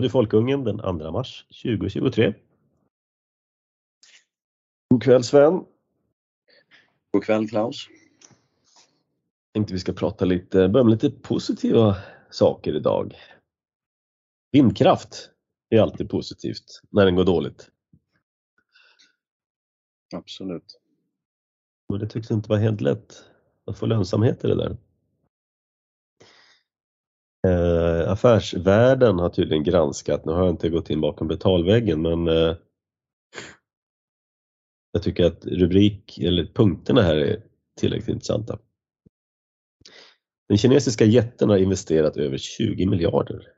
Radio Folkungen den 2 mars 2023. God kväll Sven! God kväll Klaus! Tänkte vi ska prata lite, börja med lite positiva saker idag. Vindkraft är alltid positivt när den går dåligt. Absolut. Och det tycks inte vara helt lätt att få lönsamhet i det där. Eh, affärsvärlden har tydligen granskat, nu har jag inte gått in bakom betalväggen men eh, jag tycker att rubrik eller punkterna här är tillräckligt intressanta. Den kinesiska jätten har investerat över 20 miljarder.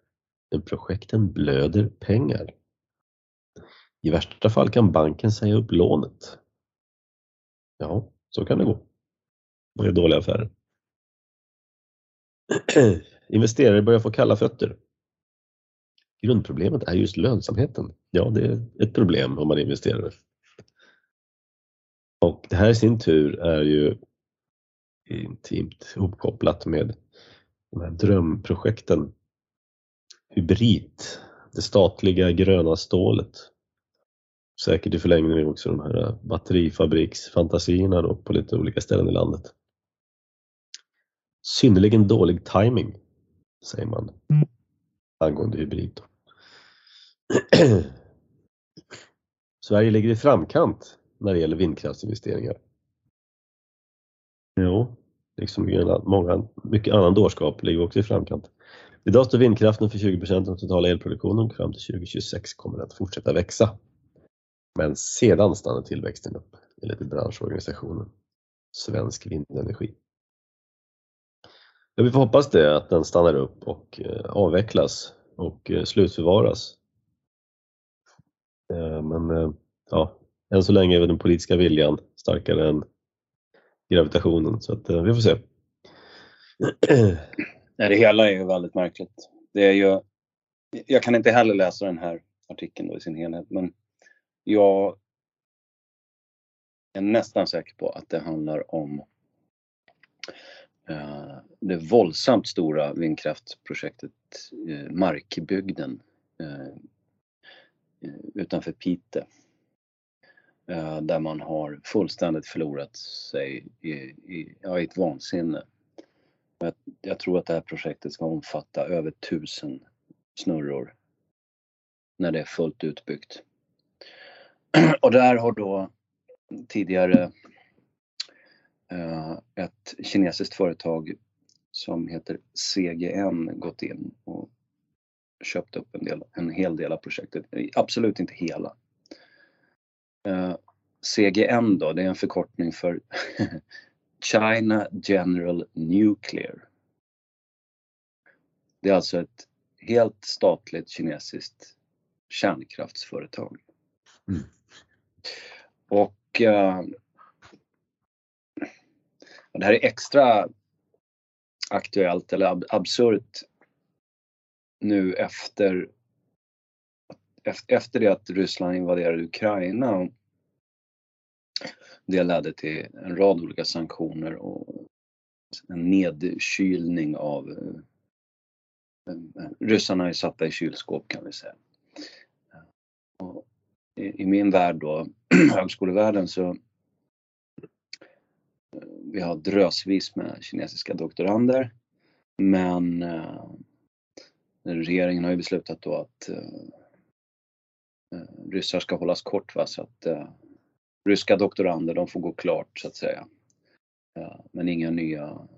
Men projekten blöder pengar. I värsta fall kan banken säga upp lånet. Ja, så kan det gå. Det är dåliga affärer. Investerare börjar få kalla fötter. Grundproblemet är just lönsamheten. Ja, det är ett problem om man investerar. Och det här i sin tur är ju intimt ihopkopplat med de här drömprojekten. Hybrid, det statliga gröna stålet. Säkert i förlängningen också de här äh, batterifabriksfantasierna då på lite olika ställen i landet. Synnerligen dålig timing säger man angående hybrid. Sverige ligger i framkant när det gäller vindkraftsinvesteringar. Jo, liksom många, mycket annan dårskap ligger också i framkant. Idag står vindkraften för 20% av den totala elproduktionen och fram till 2026 kommer den att fortsätta växa. Men sedan stannar tillväxten upp enligt branschorganisationen Svensk Vindenergi. Ja, vi får hoppas det, att den stannar upp och eh, avvecklas och eh, slutförvaras. Eh, men ja, än så länge är den politiska viljan starkare än gravitationen så att vi får se. det hela är ju väldigt märkligt. Det är ju, jag kan inte heller läsa den här artikeln i sin helhet men jag är nästan säker på att det handlar om Eh, det våldsamt stora vindkraftprojektet eh, Markbygden eh, utanför Pite. Där man har fullständigt förlorat sig i, i, ja, i ett vansinne. Jag, jag tror att det här projektet ska omfatta över tusen snurror när det är fullt utbyggt. Och där har då tidigare ett kinesiskt företag som heter CGN gått in och köpt upp en, del, en hel del av projektet. Absolut inte hela. Eh, CGN då, det är en förkortning för China General Nuclear. Det är alltså ett helt statligt kinesiskt kärnkraftsföretag. Mm. Och och det här är extra aktuellt eller absurt nu efter, efter det att Ryssland invaderade Ukraina. Det ledde till en rad olika sanktioner och en nedkylning av eh, eh, ryssarna är satta i kylskåp kan vi säga. Och i, I min värld då, högskolevärlden, så vi har drösvis med kinesiska doktorander. Men eh, regeringen har ju beslutat då att eh, eh, ryssar ska hållas kort va? så att eh, ryska doktorander de får gå klart så att säga. Eh, men inga nya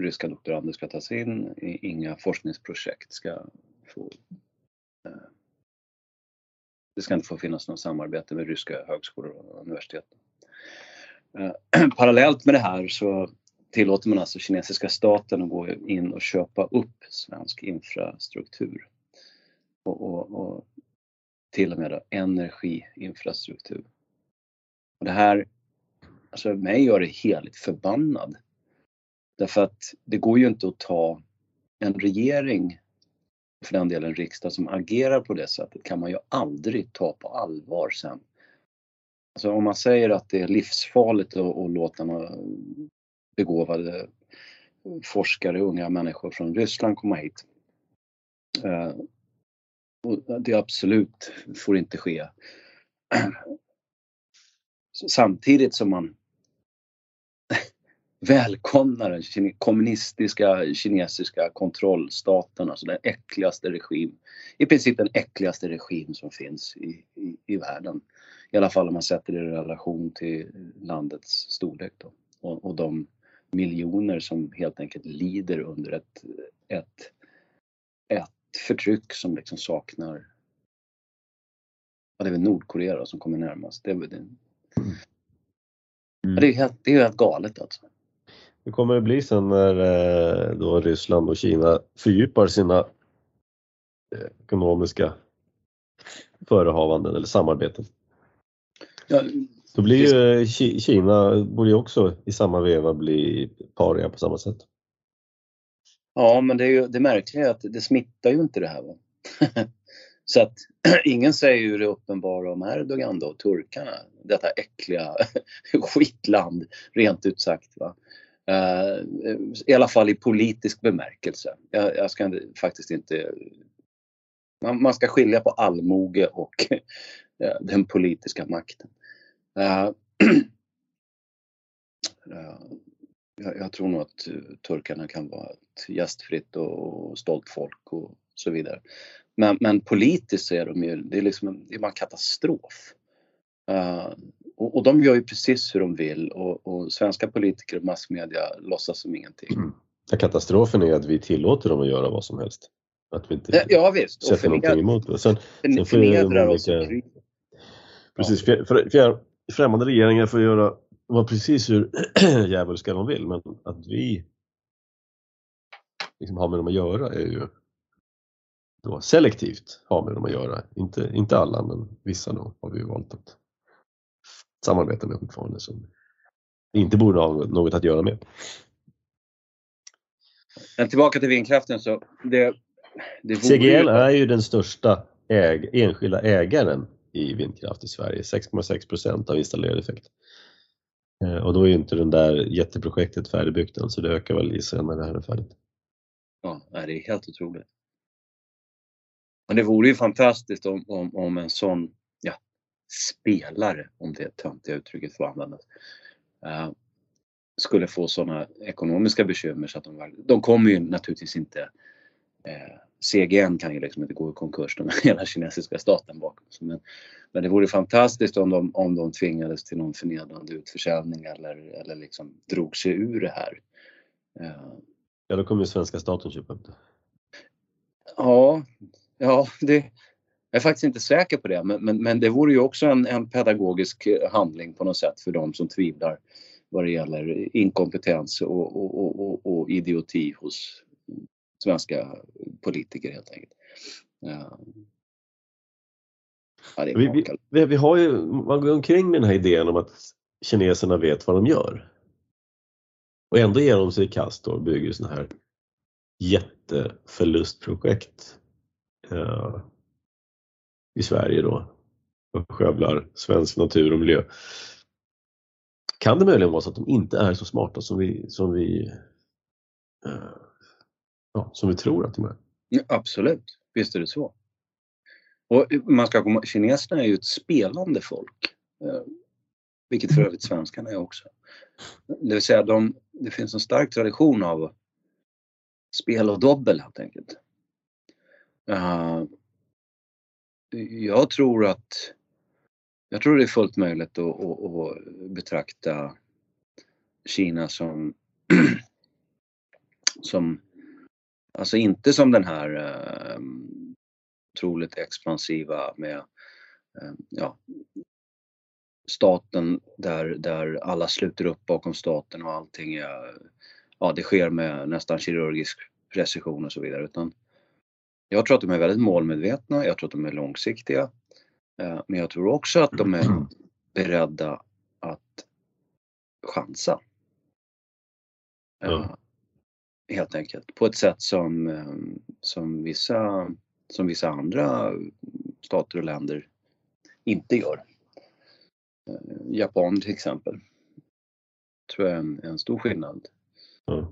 ryska doktorander ska tas in, inga forskningsprojekt ska få eh, det ska inte få finnas något samarbete med ryska högskolor och universitet. Eh, parallellt med det här så tillåter man alltså kinesiska staten att gå in och köpa upp svensk infrastruktur. Och, och, och till och med då energiinfrastruktur. Och det här, alltså mig gör det heligt förbannad. Därför att det går ju inte att ta en regering, för den delen riksdag, som agerar på det sättet kan man ju aldrig ta på allvar sen Alltså om man säger att det är livsfarligt att, att låta begåvade forskare, unga människor från Ryssland komma hit. Eh, och det absolut får inte ske. Samtidigt som man välkomnar den kommunistiska kinesiska kontrollstaten, alltså den äckligaste regim, i princip den äckligaste regim som finns i, i, i världen. I alla fall om man sätter det i relation till landets storlek då. Och, och de miljoner som helt enkelt lider under ett, ett, ett förtryck som liksom saknar Ja, det är väl Nordkorea som kommer närmast. Det är, det, mm. det är, helt, det är helt galet alltså. Hur kommer det bli sen när eh, då Ryssland och Kina fördjupar sina eh, ekonomiska förehavanden eller samarbeten? Ja, Då blir ju Kina borde ju också i samma veva bli paria på samma sätt. Ja, men det, är ju, det märkliga är att det smittar ju inte det här. Så att ingen säger ju det uppenbara om Erdogan då, turkarna, detta äckliga skitland, rent ut sagt. Va? Uh, I alla fall i politisk bemärkelse. Jag, jag ska faktiskt inte... Man, man, ska skilja på allmoge och uh, den politiska makten. Uh, jag, jag, tror nog att turkarna kan vara ett gästfritt och stolt folk och så vidare. Men, men politiskt så är de ju, det är liksom en, det är bara en katastrof. Uh, och, och, de gör ju precis hur de vill och, och svenska politiker och massmedia låtsas som ingenting. Mm. Katastrofen är att vi tillåter dem att göra vad som helst. Att vi inte ja, visst. sätter någonting emot det. Sen, sen de olika, precis, fjär, främmande regeringar får göra vara precis hur djävulska de vill men att vi liksom har med dem att göra är ju då selektivt har med dem att göra. Inte, inte alla, men vissa då har vi valt att samarbeta med fortfarande som inte borde ha något att göra med. Men tillbaka till vindkraften så det, det CGL ju... är ju den största äg, enskilda ägaren i vindkraft i Sverige, 6,6 procent av installerad effekt. Eh, och då är ju inte det där jätteprojektet färdigbyggt än så det ökar väl i sig när det här är färdigt. Ja, det är helt otroligt. Men det vore ju fantastiskt om, om, om en sån ja, spelare, om det töntiga uttrycket får användas, uh, skulle få sådana ekonomiska bekymmer så att de, de kommer ju naturligtvis inte eh, CGN kan ju liksom inte gå i konkurs, de hela kinesiska staten bakom sig. Men, men det vore fantastiskt om de, om de tvingades till någon förnedrande utförsäljning eller, eller liksom drog sig ur det här. Uh, ja, då kommer ju svenska staten köpa upp det. Ja, Ja, det, jag är faktiskt inte säker på det, men, men, men det vore ju också en, en, pedagogisk handling på något sätt för de som tvivlar vad det gäller inkompetens och, och, och, och idioti hos svenska politiker helt enkelt. Ja. Ja, vi, vi, vi, har ju, man går omkring med den här idén om att kineserna vet vad de gör. Och ändå ger de sig i kast och bygger sådana här jätteförlustprojekt eh, i Sverige då och skövlar svensk natur och miljö. Kan det möjligen vara så att de inte är så smarta som vi, som vi, eh, ja, som vi tror att de är? Ja, absolut, visst är det så. Och eh, man ska komma, kineserna är ju ett spelande folk. Eh, vilket för övrigt svenskarna är också. Det vill säga, de, det finns en stark tradition av spel och dobbel helt enkelt. Uh, jag tror att jag tror det är fullt möjligt att, att, att betrakta Kina som som alltså inte som den här uh, otroligt expansiva med uh, ja, staten där, där alla sluter upp bakom staten och allting är, ja det sker med nästan kirurgisk precision och så vidare utan jag tror att de är väldigt målmedvetna, jag tror att de är långsiktiga. Eh, men jag tror också att de är mm. beredda att chansa. Mm. Helt enkelt. På ett sätt som, eh, som, vissa, som vissa andra stater och länder inte gör. Japan till exempel. Tror jag är en, en stor skillnad. Mm.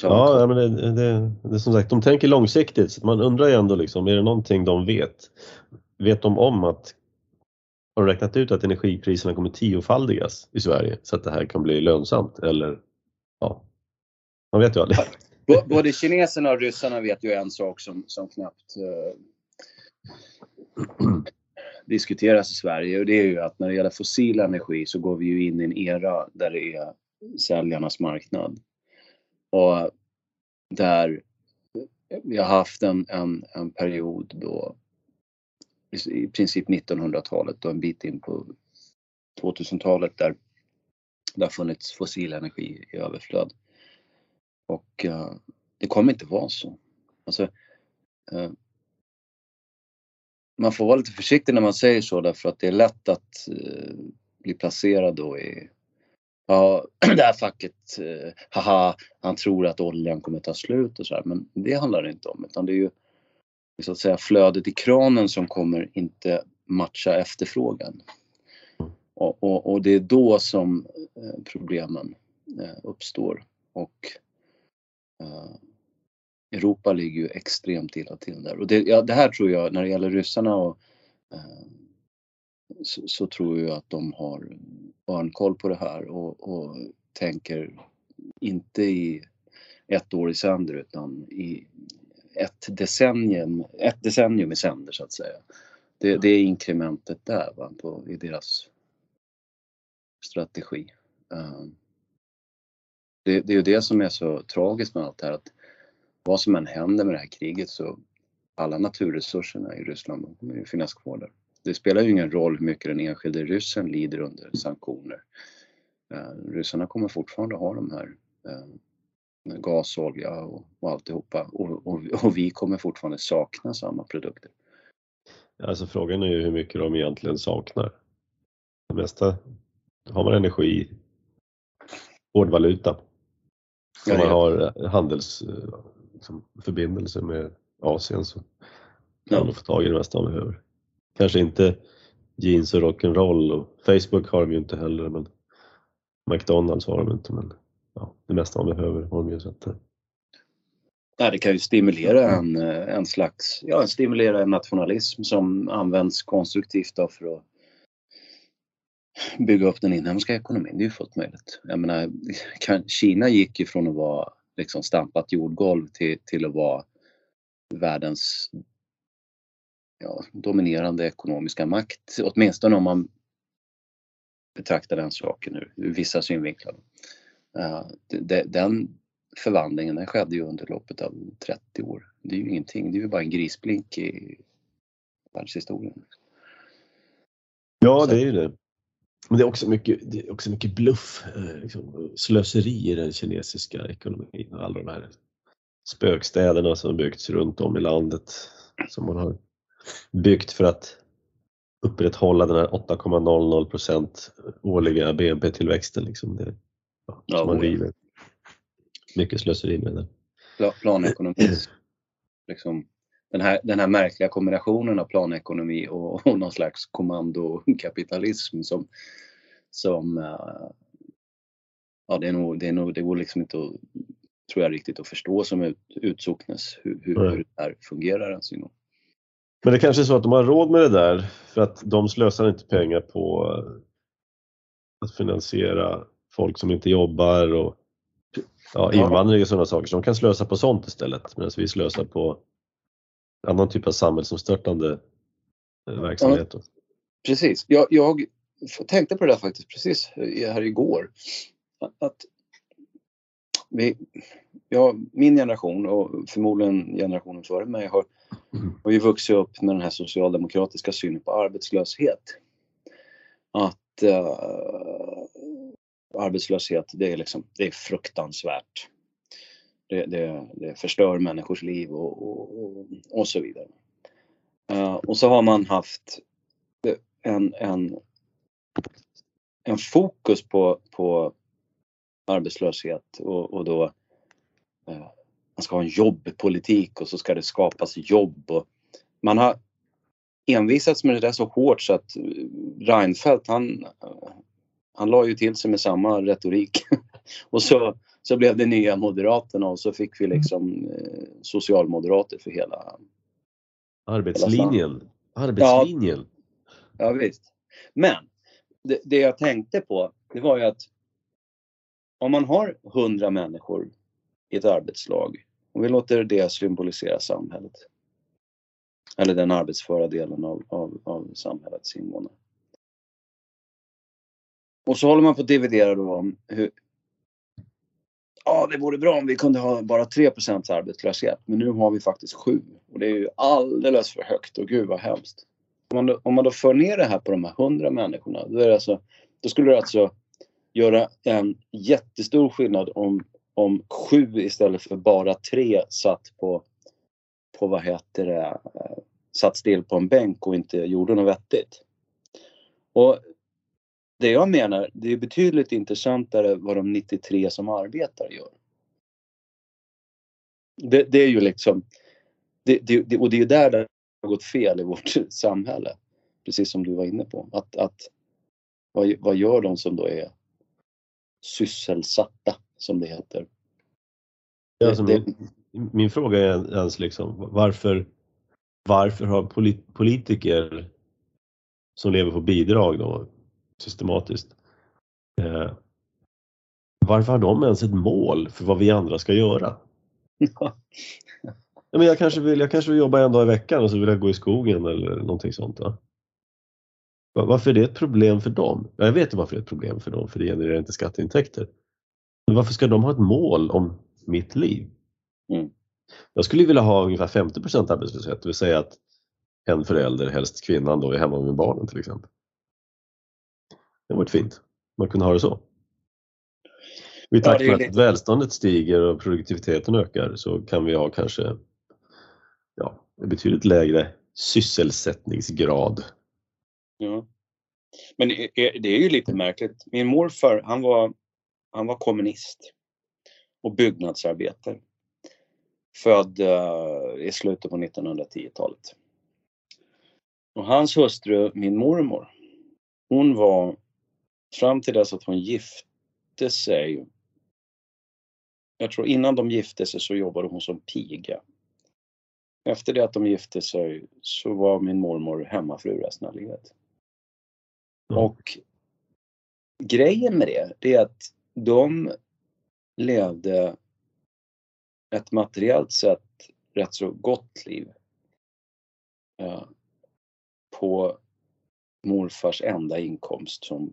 Så Ja, men det, det, det som sagt, de tänker långsiktigt. Så man undrar ju ändå liksom, är det någonting de vet? Vet de om att, har de räknat ut att energipriserna kommer tiofaldigas i Sverige så att det här kan bli lönsamt? Eller, man vet ju aldrig. B- Både kineserna och ryssarna vet ju en sak som, som knappt eh, diskuteras i Sverige och det är ju att när det gäller fossil energi så går vi ju in i en era där det är säljarnas marknad. Och där vi har haft en, en, en period då i princip 1900-talet och en bit in på 2000-talet där det har funnits fossil energi i överflöd. Och uh, det kommer inte vara så. Alltså, uh, man får vara lite försiktig när man säger så därför att det är lätt att uh, bli placerad då i Ja, det här facket, haha, han tror att oljan kommer ta slut och så här. Men det handlar det inte om utan det är ju så att säga flödet i kranen som kommer inte matcha efterfrågan. Och, och, och det är då som problemen uppstår. Och Eh, Europa ligger ju extremt illa till där. Och det, ja, det här tror jag, när det gäller ryssarna och, eh, så, så, tror jag att de har barnkoll på det här och, och tänker inte i ett år i sänder utan i ett decennium, ett decennium i sänder så att säga. Det, det är inkrementet där va, på, i deras strategi. Um, det, det är ju det som är så tragiskt med allt det här att vad som än händer med det här kriget så alla naturresurserna i Ryssland kommer ju finnas kvar där. Det spelar ju ingen roll hur mycket den enskilde ryssen lider under sanktioner. Eh, ryssarna kommer fortfarande ha de här eh, gas, olja och, och alltihopa och, och, och vi kommer fortfarande sakna samma produkter. Alltså frågan är ju hur mycket de egentligen saknar. Det mesta, har man energi, hårdvaluta, om man har handelsförbindelser liksom, med Asien så kan man få tag i det mesta man behöver. Kanske inte jeans och rock'n'roll och Facebook har de ju inte heller men McDonalds har de inte men ja, det mesta man behöver har de ju. Så att, Ja, det kan ju stimulera en, en slags, ja stimulera en nationalism som används konstruktivt för att bygga upp den inhemska ekonomin. Det är ju fullt möjligt. Jag menar, Kina gick ju från att vara liksom stampat jordgolv till, till att vara världens ja, dominerande ekonomiska makt. Åtminstone om man betraktar den saken ur, ur vissa synvinklar. Uh, de, den förvandlingen den skedde ju under loppet av 30 år. Det är ju ingenting, det är ju bara en grisblink i världshistorien. Ja, det är ju det. Men det är också mycket, det är också mycket bluff, liksom, slöseri i den kinesiska ekonomin. Alla de här spökstäderna som byggts runt om i landet som man har byggt för att upprätthålla den här 8,00 procent årliga BNP-tillväxten. Liksom. Det, ja, som man river. Mycket slöseri med det. Planekonomi. liksom, den, här, den här märkliga kombinationen av planekonomi och, och någon slags kommandokapitalism som, som uh, ja, det, är nog, det, är nog, det går liksom inte att, tror jag, riktigt att förstå som ut, utsocknes hur, hur, hur det här fungerar ens en gång. Men det kanske är så att de har råd med det där för att de slösar inte pengar på att finansiera folk som inte jobbar och ja, invandring och sådana saker. Så de kan slösa på sånt istället medan vi slösar på annan typ av samhällsomstörtande verksamhet. Ja, precis. Jag, jag tänkte på det där faktiskt precis här igår. Att vi, ja, min generation och förmodligen generationen före mig har, har ju vuxit upp med den här socialdemokratiska synen på arbetslöshet. Att uh, arbetslöshet, det är, liksom, det är fruktansvärt. Det, det, det förstör människors liv och, och, och, och så vidare. Uh, och så har man haft en, en, en fokus på, på arbetslöshet och, och då uh, man ska ha en jobbpolitik och så ska det skapas jobb. Och man har envisats med det där så hårt så att Reinfeldt han, eh, han la ju till sig med samma retorik. och så så blev det nya Moderaterna och så fick vi liksom eh, socialmoderater för hela... Arbetslinjen. Arbetslinjen. Ja, ja visst. Men det, det jag tänkte på, det var ju att om man har hundra människor i ett arbetslag och vi låter det symbolisera samhället. Eller den arbetsföra delen av, av, av samhällets invånare. Och så håller man på att dividera då om hur, ja det vore bra om vi kunde ha bara 3% arbetslöshet men nu har vi faktiskt 7 och det är ju alldeles för högt och gud vad hemskt. Om man, då, om man då för ner det här på de här 100 människorna då, är det alltså, då skulle det alltså göra en jättestor skillnad om, om 7 istället för bara 3 satt på, på vad heter det, eh, satt still på en bänk och inte gjorde något vettigt. Och det jag menar, det är betydligt intressantare vad de 93 som arbetar gör. Det, det är ju liksom, det, det, och det är där det har gått fel i vårt samhälle. Precis som du var inne på. Att, att vad, vad gör de som då är sysselsatta, som det heter? Alltså min, min, fråga är ens liksom, varför, varför har politiker som lever på bidrag då systematiskt. Eh, varför har de ens ett mål för vad vi andra ska göra? Ja. men jag, kanske vill, jag kanske vill jobba en dag i veckan och så vill jag gå i skogen eller någonting sånt. Va? Varför är det ett problem för dem? Jag vet varför det är ett problem för dem, för det genererar inte skatteintäkter. Men varför ska de ha ett mål om mitt liv? Mm. Jag skulle vilja ha ungefär 50 arbetslöshet, det vill säga att en förälder, helst kvinnan, då är hemma med barnen till exempel. Det varit fint. Man kunde ha det så. I takt med att välståndet stiger och produktiviteten ökar så kan vi ha kanske ja, en betydligt lägre sysselsättningsgrad. Ja. Men det är ju lite märkligt. Min morfar han var, han var kommunist och byggnadsarbetare. Född uh, i slutet på 1910-talet. Och hans hustru, min mormor, hon var fram till dess att hon gifte sig. Jag tror innan de gifte sig så jobbade hon som piga. Efter det att de gifte sig så var min mormor hemmafru resten av livet. Mm. Och grejen med det, det är att de levde ett materiellt sett rätt så gott liv. Eh, på morfars enda inkomst som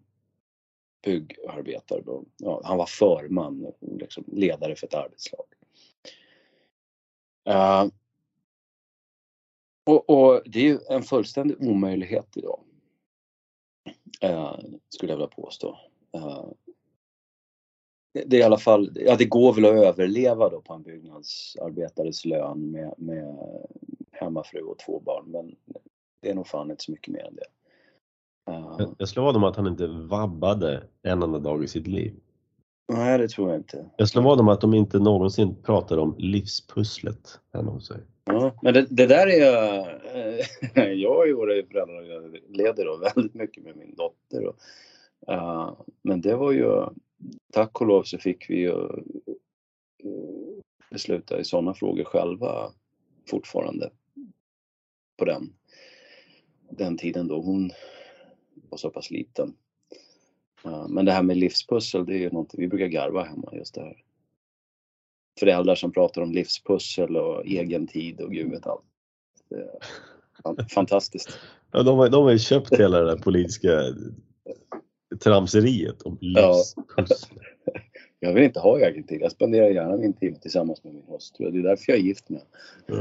byggarbetare. Då. Ja, han var förman, liksom ledare för ett arbetslag. Uh, och, och, det är ju en fullständig omöjlighet idag. Uh, skulle jag vilja påstå. Uh, det, det, är i alla fall, ja det går väl att överleva då på en byggnadsarbetares lön med, med hemmafru och två barn men det är nog fan inte så mycket mer än det. Jag, jag slår vad om att han inte vabbade en enda dag i sitt liv. Nej, det tror jag inte. Jag slår vad om att de inte någonsin pratar om livspusslet hemma hos sig. Ja, men det, det där är jag... jag har ju föräldraledig då väldigt mycket med min dotter. Och, uh, men det var ju... Tack och lov så fick vi ju uh, besluta i sådana frågor själva fortfarande. På den, den tiden då hon var så pass liten. Men det här med livspussel, det är ju någonting vi brukar garva hemma just det här. Föräldrar som pratar om livspussel och egen tid och gud vet allt. Fantastiskt. Ja, de, har, de har ju köpt hela det där politiska tramseriet om livspussel. Ja. Jag vill inte ha egen tid. Jag spenderar gärna min tid tillsammans med min hustru. Det är därför jag är gift med. Ja,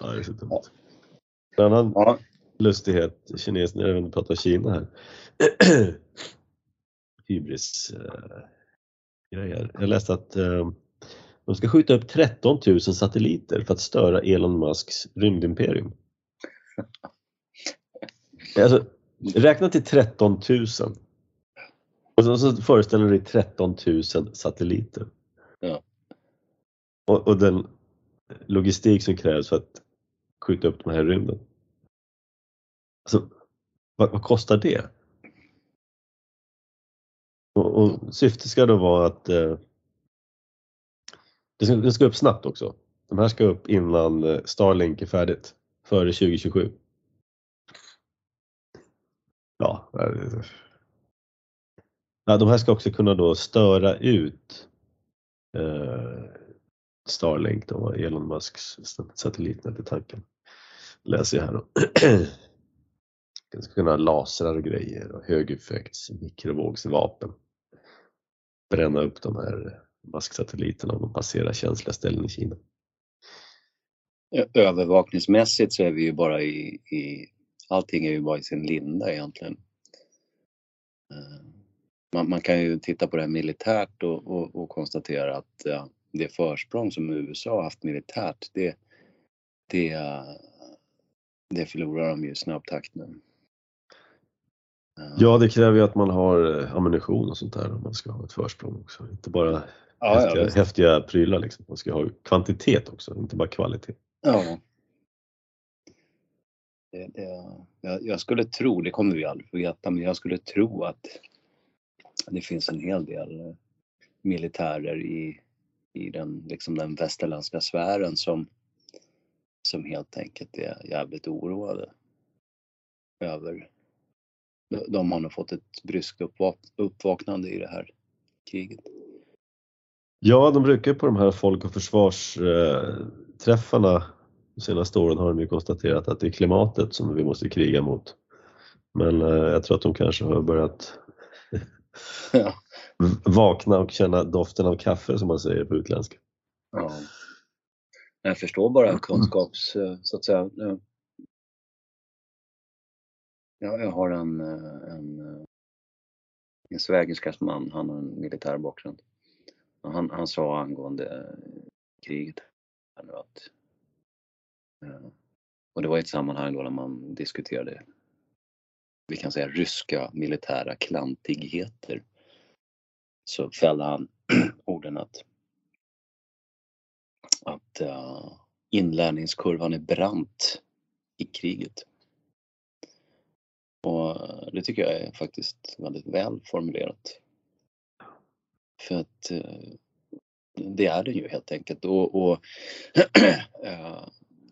ja, det är så dumt. En annan, ja lustighet, kineserna, jag vill prata Kina här. Hybris uh, grejer. Jag läste att uh, de ska skjuta upp 13 000 satelliter för att störa Elon Musks rymdimperium. Alltså, räkna till 13 000. Och så, så föreställer du dig 13 000 satelliter. Ja. Och, och den logistik som krävs för att skjuta upp de här rymden. Alltså, vad, vad kostar det? Och, och syftet ska då vara att eh, det, ska, det ska upp snabbt också. De här ska upp innan eh, Starlink är färdigt, före 2027. Ja, ja, de här ska också kunna då störa ut eh, Starlink, då, Elon Musks satellitnät i tanken. Läser jag här då. Den ska kunna ha lasrar och grejer och högeffekts mikrovågsvapen. Bränna upp de här masksatelliterna om de passerar känsliga ställen i Kina. Övervakningsmässigt så är vi ju bara i, i allting är ju bara i sin linda egentligen. Eh, man, man kan ju titta på det här militärt och, och, och konstatera att ja, det försprång som USA har haft militärt, det, det, eh, det förlorar de ju i snabb takt nu. Ja, det kräver ju att man har eh, ammunition och sånt där om man ska ha ett försprång också. Inte bara ja, häftiga, ja, häftiga prylar liksom. Man ska ha kvantitet också, inte bara kvalitet. Ja. Det, det, jag, jag skulle tro, det kommer vi aldrig få veta, men jag skulle tro att det finns en hel del eh, militärer i, i den, liksom den västerländska sfären som, som helt enkelt är jävligt oroade över de har nog fått ett bryskt uppvaknande i det här kriget. Ja, de brukar på de här folk och försvarsträffarna de senaste åren har de ju konstaterat att det är klimatet som vi måste kriga mot. Men eh, jag tror att de kanske har börjat ja. vakna och känna doften av kaffe som man säger på utländska. Ja. Jag förstår bara kunskaps, eh, så att säga, Ja, jag har en, eh, en, eh, en svägerskas man, han har en militär bakgrund. Han, han sa angående eh, kriget att och det var i ett sammanhang då när man diskuterade, vi kan säga ryska militära klantigheter. Så fällde han orden att, att uh, inlärningskurvan är brant i kriget. Och det tycker jag är faktiskt väldigt väl formulerat. För att eh, det är det ju helt enkelt. Och, och eh,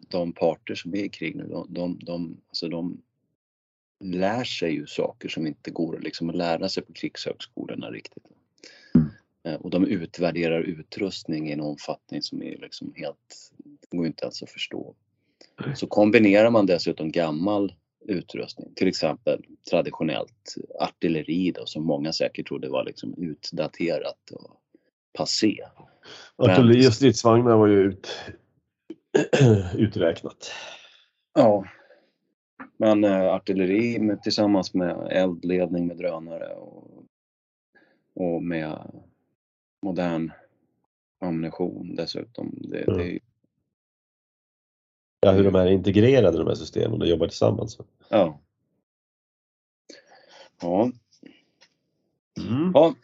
de parter som är i krig nu, de, de, de, alltså de lär sig ju saker som inte går liksom att lära sig på krigshögskolorna riktigt. Mm. Eh, och de utvärderar utrustning i en omfattning som är liksom helt, det går inte ens att förstå. Så kombinerar man dessutom gammal utrustning. Till exempel traditionellt artilleri då, som många säkert trodde var liksom utdaterat och passé. Artilleri och stridsvagnar var ju ut, uträknat. Ja. Men äh, artilleri med, tillsammans med eldledning med drönare och, och med modern ammunition dessutom. Det, mm. det Ja, hur de är integrerade de här systemen och jobbar tillsammans. Ja. Ja. Mm. ja.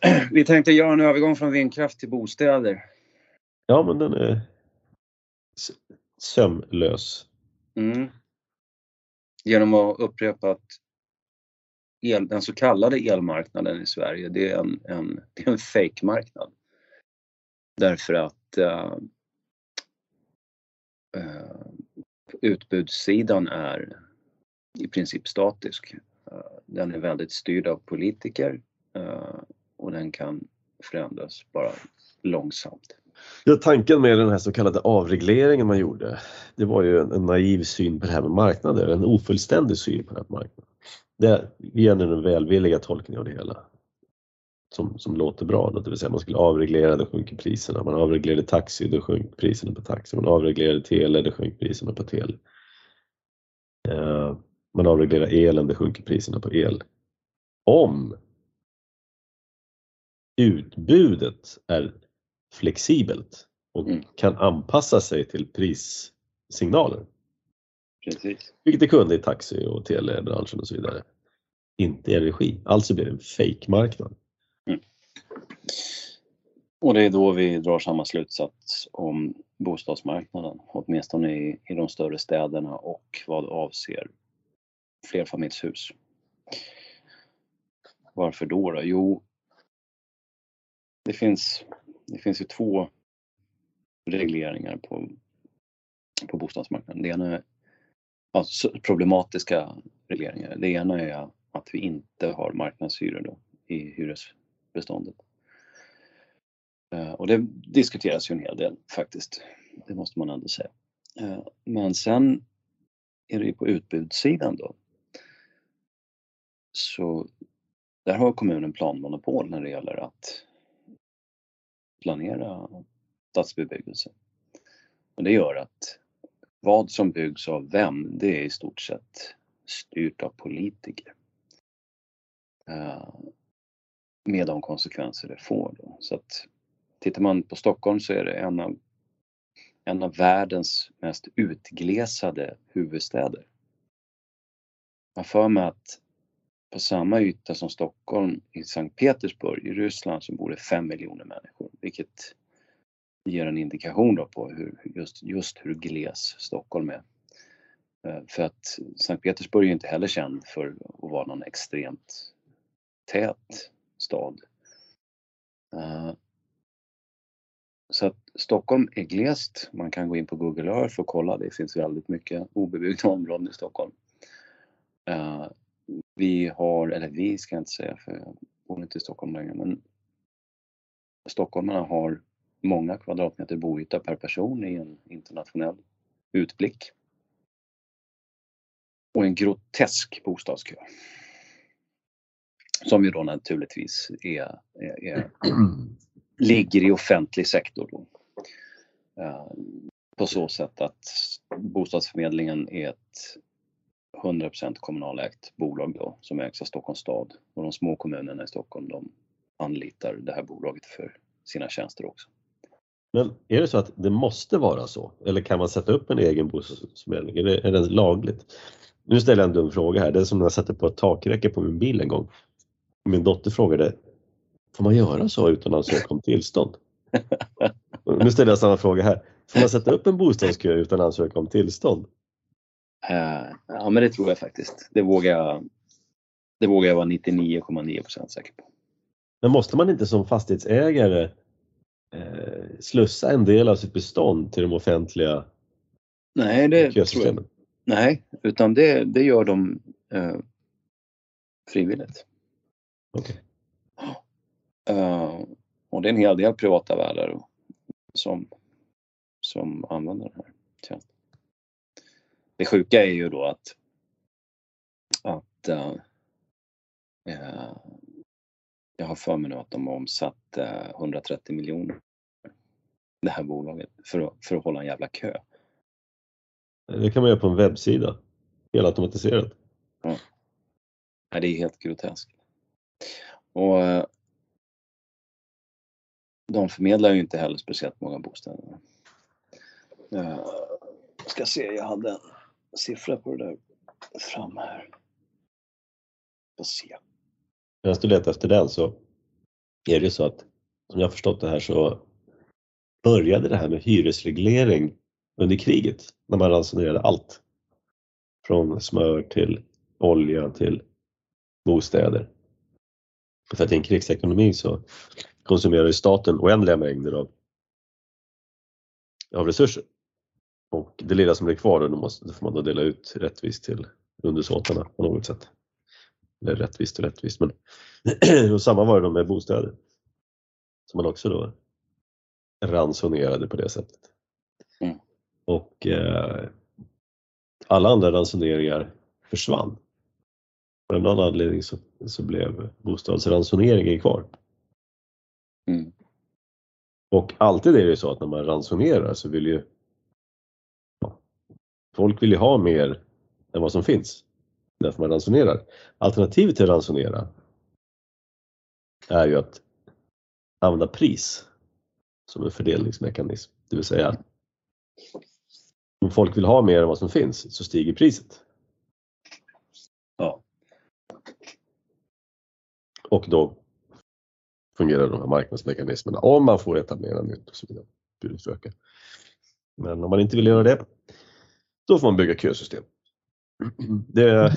Vi tänkte göra en övergång från vindkraft till bostäder. Ja, men den är sömlös. Mm. Genom att upprepa att el, den så kallade elmarknaden i Sverige, det är en, en, det är en fake-marknad. Därför att uh, uh, Eh, utbudssidan är i princip statisk. Eh, den är väldigt styrd av politiker eh, och den kan förändras bara långsamt. Ja, tanken med den här så kallade avregleringen man gjorde, det var ju en, en naiv syn på det här med marknader, en ofullständig syn på den här marknaden. Det ger den välvilliga tolkningen av det hela. Som, som låter bra, det vill säga man skulle avreglera, då sjunker priserna. Man avreglerade taxi, då sjönk priserna på taxi. Man avreglerade tele, då sjönk priserna på tele. Uh, man avreglerar elen, det sjunker priserna på el. Om utbudet är flexibelt och mm. kan anpassa sig till prissignaler. Precis. Vilket det kunde i taxi och telebranschen och så vidare. Inte i regi, alltså blir det en fake-marknad. Mm. Och det är då vi drar samma slutsats om bostadsmarknaden, åtminstone i, i de större städerna och vad avser flerfamiljshus. varför då? då? Jo, det finns, det finns ju två regleringar på, på bostadsmarknaden. Det ena är alltså, problematiska regleringar. Det ena är att vi inte har marknadshyror då i hyres beståndet. Eh, och det diskuteras ju en hel del faktiskt. Det måste man ändå säga. Eh, men sen är det ju på utbudssidan då. Så där har kommunen planmonopol när det gäller att planera stadsbebyggelse. Och det gör att vad som byggs av vem, det är i stort sett styrt av politiker. Eh, med de konsekvenser det får. Då. Så att tittar man på Stockholm så är det en av, en av världens mest utglesade huvudstäder. Jag har för mig att på samma yta som Stockholm i Sankt Petersburg i Ryssland så bor det 5 miljoner människor, vilket ger en indikation då på hur, just, just hur gles Stockholm är. Eh, för att Sankt Petersburg är inte heller känd för att vara någon extremt tät stad. Eh, så att Stockholm är glest. Man kan gå in på Google Earth och kolla. Det finns väldigt mycket obebyggda områden i Stockholm. Eh, vi har, eller vi ska jag inte säga för jag bor inte i Stockholm längre, men stockholmarna har många kvadratmeter boyta per person i en internationell utblick. Och en grotesk bostadskö. Som ju då naturligtvis är, är, är ligger i offentlig sektor. Då. Eh, på så sätt att bostadsförmedlingen är ett 100% kommunalägt bolag då som ägs av Stockholms stad och de små kommunerna i Stockholm de anlitar det här bolaget för sina tjänster också. Men är det så att det måste vara så eller kan man sätta upp en egen bostadsförmedling? Är det, är det lagligt? Nu ställer jag en dum fråga här. Det är som när jag satte på ett takräcke på min bil en gång. Min dotter frågade, får man göra så utan att ansöka om tillstånd? nu ställer jag samma fråga här. Får man sätta upp en bostadskö utan att ansöka om tillstånd? Uh, ja men det tror jag faktiskt. Det vågar jag, det vågar jag vara 99,9% säker på. Men måste man inte som fastighetsägare eh, slussa en del av sitt bestånd till de offentliga Nej, det tror jag. Nej, utan det, det gör de eh, frivilligt. Okay. Uh, och det är en hel del privata värdar som, som använder den här tjänsten. Det sjuka är ju då att, att uh, uh, jag har för mig nu att de har omsatt 130 miljoner det här bolaget för att, för att hålla en jävla kö. Det kan man göra på en webbsida, helt automatiserat. Ja. det är helt groteskt. Och eh, de förmedlar ju inte heller speciellt många bostäder. Jag ska se, jag hade en siffra på det där framme här. Får se. Medan du letar efter den så är det ju så att som jag förstått det här så började det här med hyresreglering under kriget när man ransonerade allt. Från smör till olja till bostäder. För att i en krigsekonomi så konsumerar ju staten oändliga mängder av, av resurser. Och det lilla som blir kvar då, måste, då får man då dela ut rättvist till undersåtarna på något sätt. Eller rättvist och rättvist men och samma var det då med bostäder. Som man också då ransonerade på det sättet. Mm. Och eh, alla andra ransoneringar försvann. Av någon anledning så, så blev bostadsransoneringen kvar. Mm. Och alltid är det så att när man ransonerar så vill ju ja, folk vill ju ha mer än vad som finns. Därför man ransonerar. Alternativet till att ransonera är ju att använda pris som en fördelningsmekanism. Det vill säga om folk vill ha mer än vad som finns så stiger priset. Ja. Och då fungerar de här marknadsmekanismerna om man får etablera nytt och så vidare. Budet Men om man inte vill göra det, då får man bygga kösystem. Det,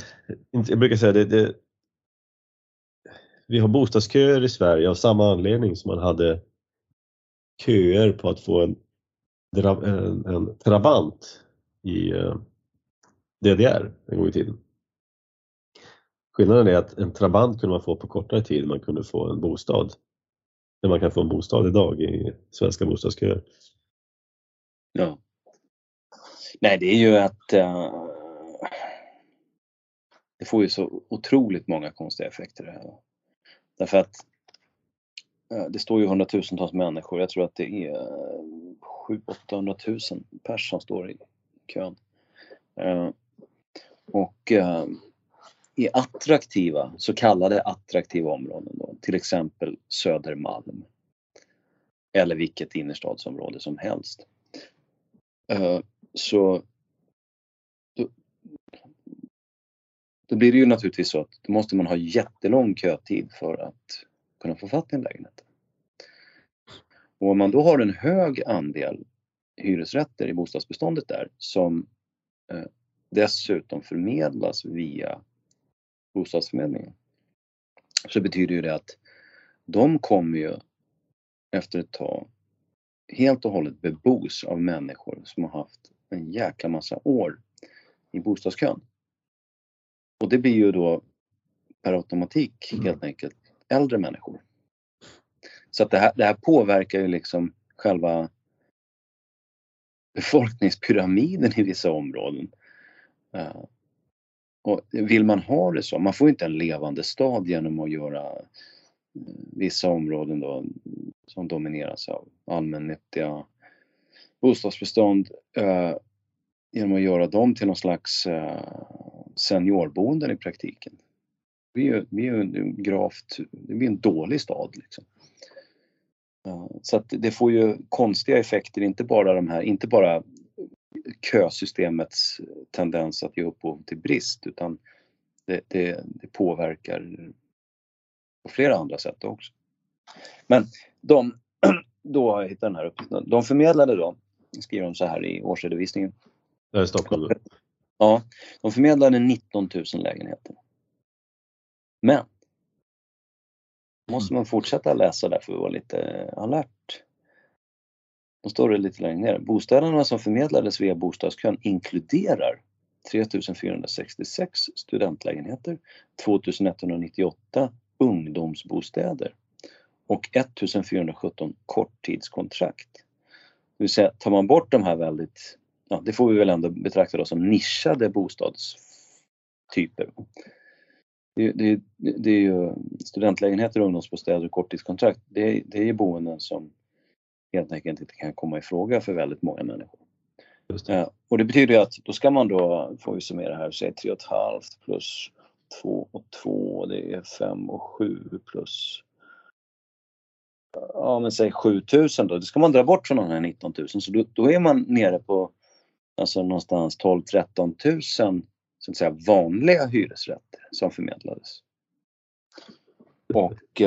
jag brukar säga det, det vi har bostadsköer i Sverige av samma anledning som man hade köer på att få en, en, en Trabant i eh, DDR en gång i tiden. Skillnaden är att en Trabant kunde man få på kortare tid, man kunde få en bostad. Där man kan få en bostad idag i svenska bostadsköer. Ja. Nej, det är ju att uh, det får ju så otroligt många konstiga effekter det här. Därför att uh, det står ju hundratusentals människor, jag tror att det är uh, 700 000 pers som står i kön. Uh, och i attraktiva, så kallade attraktiva områden då, till exempel Södermalm. Eller vilket innerstadsområde som helst. Eh, så då, då, blir det ju naturligtvis så att då måste man ha jättelång kötid för att kunna få fatt i en lägenhet. Och om man då har en hög andel hyresrätter i bostadsbeståndet där som eh, dessutom förmedlas via bostadsförmedlingen. Så betyder ju det att de kommer ju efter ett tag helt och hållet bebos av människor som har haft en jäkla massa år i bostadskön. Och det blir ju då per automatik mm. helt enkelt äldre människor. Så att det här, det här påverkar ju liksom själva befolkningspyramiden i vissa områden. Och vill man ha det så, man får inte en levande stad genom att göra eh, vissa områden då som domineras av allmännyttiga bostadsbestånd eh, genom att göra dem till någon slags eh, seniorboenden i praktiken. Det blir ju, är en gravt, det blir en dålig stad liksom. Eh, så att det får ju konstiga effekter, inte bara de här, inte bara kösystemets tendens att ge upphov till brist utan det, det, det påverkar på flera andra sätt också. Men de, då har jag hittat den här uppgiften. De förmedlade då, skriver de så här i årsredovisningen. Det är Stockholm? Ja, de förmedlade 19 000 lägenheter. Men måste man fortsätta läsa där för att vara lite alert. Då står det lite längre ner. Bostäderna som förmedlades via bostadskön inkluderar 3466 studentlägenheter, 2198 ungdomsbostäder och 1417 korttidskontrakt. Det vill säga, tar man bort de här väldigt, ja det får vi väl ändå betrakta då som nischade bostadstyper. Det, det, det är ju studentlägenheter, ungdomsbostäder och korttidskontrakt. Det, det är ju boenden som helt enkelt inte kan komma i fråga för väldigt många människor. Det. Eh, och det betyder att då ska man då, får vi summera här, säg 3,5 plus 2 och 2, det är 5 och 7 plus ja men säg 7000 då, det ska man dra bort från de här 19 000 så då, då är man nere på alltså någonstans 12 13 000 så att säga vanliga hyresrätter som förmedlades. Och,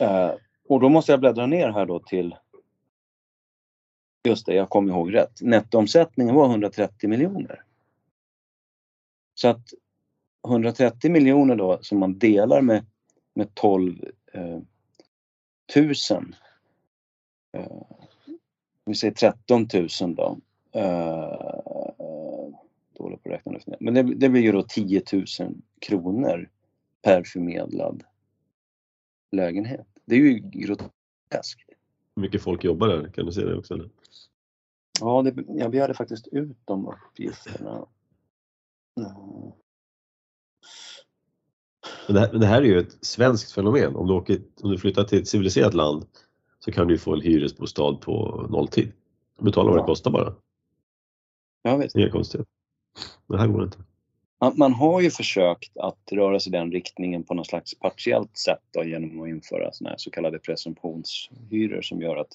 eh, och då måste jag bläddra ner här då till Just det, jag kommer ihåg rätt. Nettoomsättningen var 130 miljoner. Så att 130 miljoner då som man delar med, med 12 eh, 000. Eh, vi säger 13 000 då. Eh, dålig på att räkna nu. Men det, det blir ju då 10 000 kronor per förmedlad lägenhet. Det är ju groteskt. Hur mycket folk jobbar där? Kan du se det också? Eller? Ja, det, jag begärde faktiskt ut de uppgifterna. Men det, här, det här är ju ett svenskt fenomen. Om du, åker, om du flyttar till ett civiliserat land så kan du få en hyresbostad på nolltid. Du betalar vad det kostar bara. Ja, visst. Inga konstigheter. Det här går inte. Man, man, har ju försökt att röra sig i den riktningen på något slags partiellt sätt då, genom att införa såna här så kallade presumtionshyror som gör att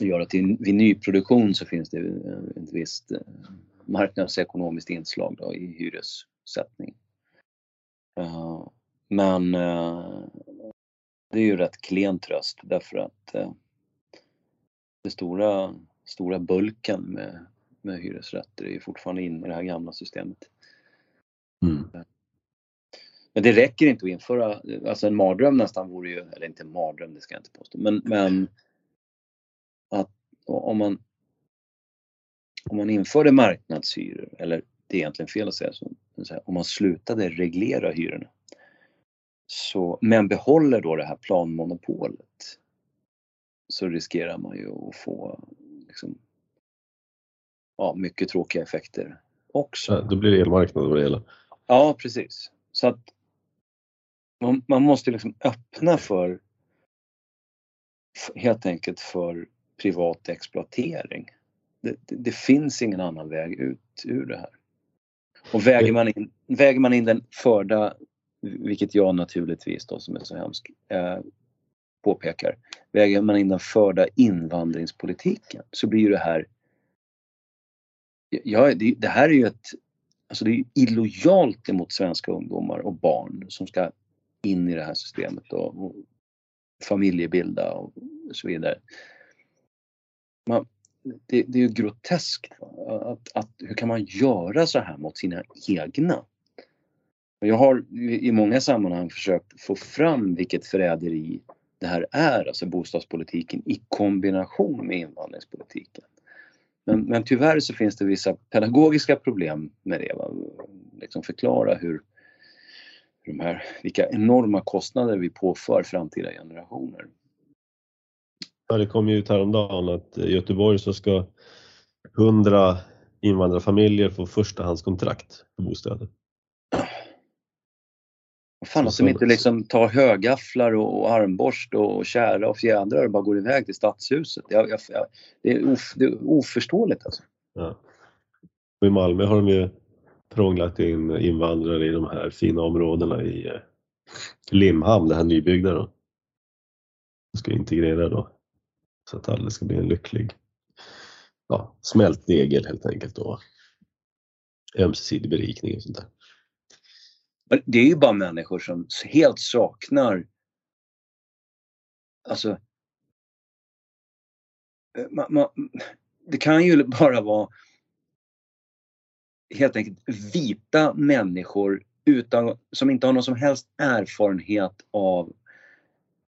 gör att vid nyproduktion så finns det ett visst eh, marknadsekonomiskt inslag då i hyressättning. Eh, men eh, det är ju rätt klen tröst därför att det stora, stora bulken med, med hyresrätter är fortfarande inne i det här gamla systemet. Mm. Men det räcker inte att införa, alltså en mardröm nästan vore ju, eller inte en mardröm, det ska jag inte påstå, men, men om man om man införde marknadshyror, eller det är egentligen fel att säga så, om man slutade reglera hyrorna, så, men behåller då det här planmonopolet, så riskerar man ju att få liksom, ja, mycket tråkiga effekter också. Ja, då blir det elmarknad över det hela. Ja, precis. Så att man, man måste liksom öppna för helt enkelt för privat exploatering. Det, det, det, finns ingen annan väg ut ur det här. Och väger man in, väger man in den förda, vilket jag naturligtvis då som är så hemsk, eh, påpekar, väger man in den förda invandringspolitiken så blir ju det här ja, det, det här är ju ett Alltså det är illojalt emot svenska ungdomar och barn som ska in i det här systemet och, och familjebilda och så vidare. Man, det, det, är ju groteskt. Att, att, hur kan man göra så här mot sina egna? Jag har i många sammanhang försökt få fram vilket förräderi det här är, alltså bostadspolitiken i kombination med invandringspolitiken. Men, men tyvärr så finns det vissa pedagogiska problem med det. Va? Liksom förklara hur, de här, vilka enorma kostnader vi påför framtida generationer. Det kom ju ut häromdagen att i Göteborg så ska 100 invandrarfamiljer få förstahandskontrakt på bostäder. Fan att de inte liksom tar högafflar och, armborst och kära och fjädrar och bara går iväg till stadshuset. Jag, jag, jag, det, är of, det är oförståeligt alltså. Ja. I Malmö har de ju prånglat in invandrare i de här fina områdena i eh, Limhamn, det här nybyggda då. De ska integrera då. Så att alla ska bli en lycklig ja, smält degel helt enkelt då. Ömsesidig berikning och sånt där. Det är ju bara människor som helt saknar Alltså eh, man, man, det kan ju bara vara helt enkelt vita människor utan, som inte har någon som helst erfarenhet av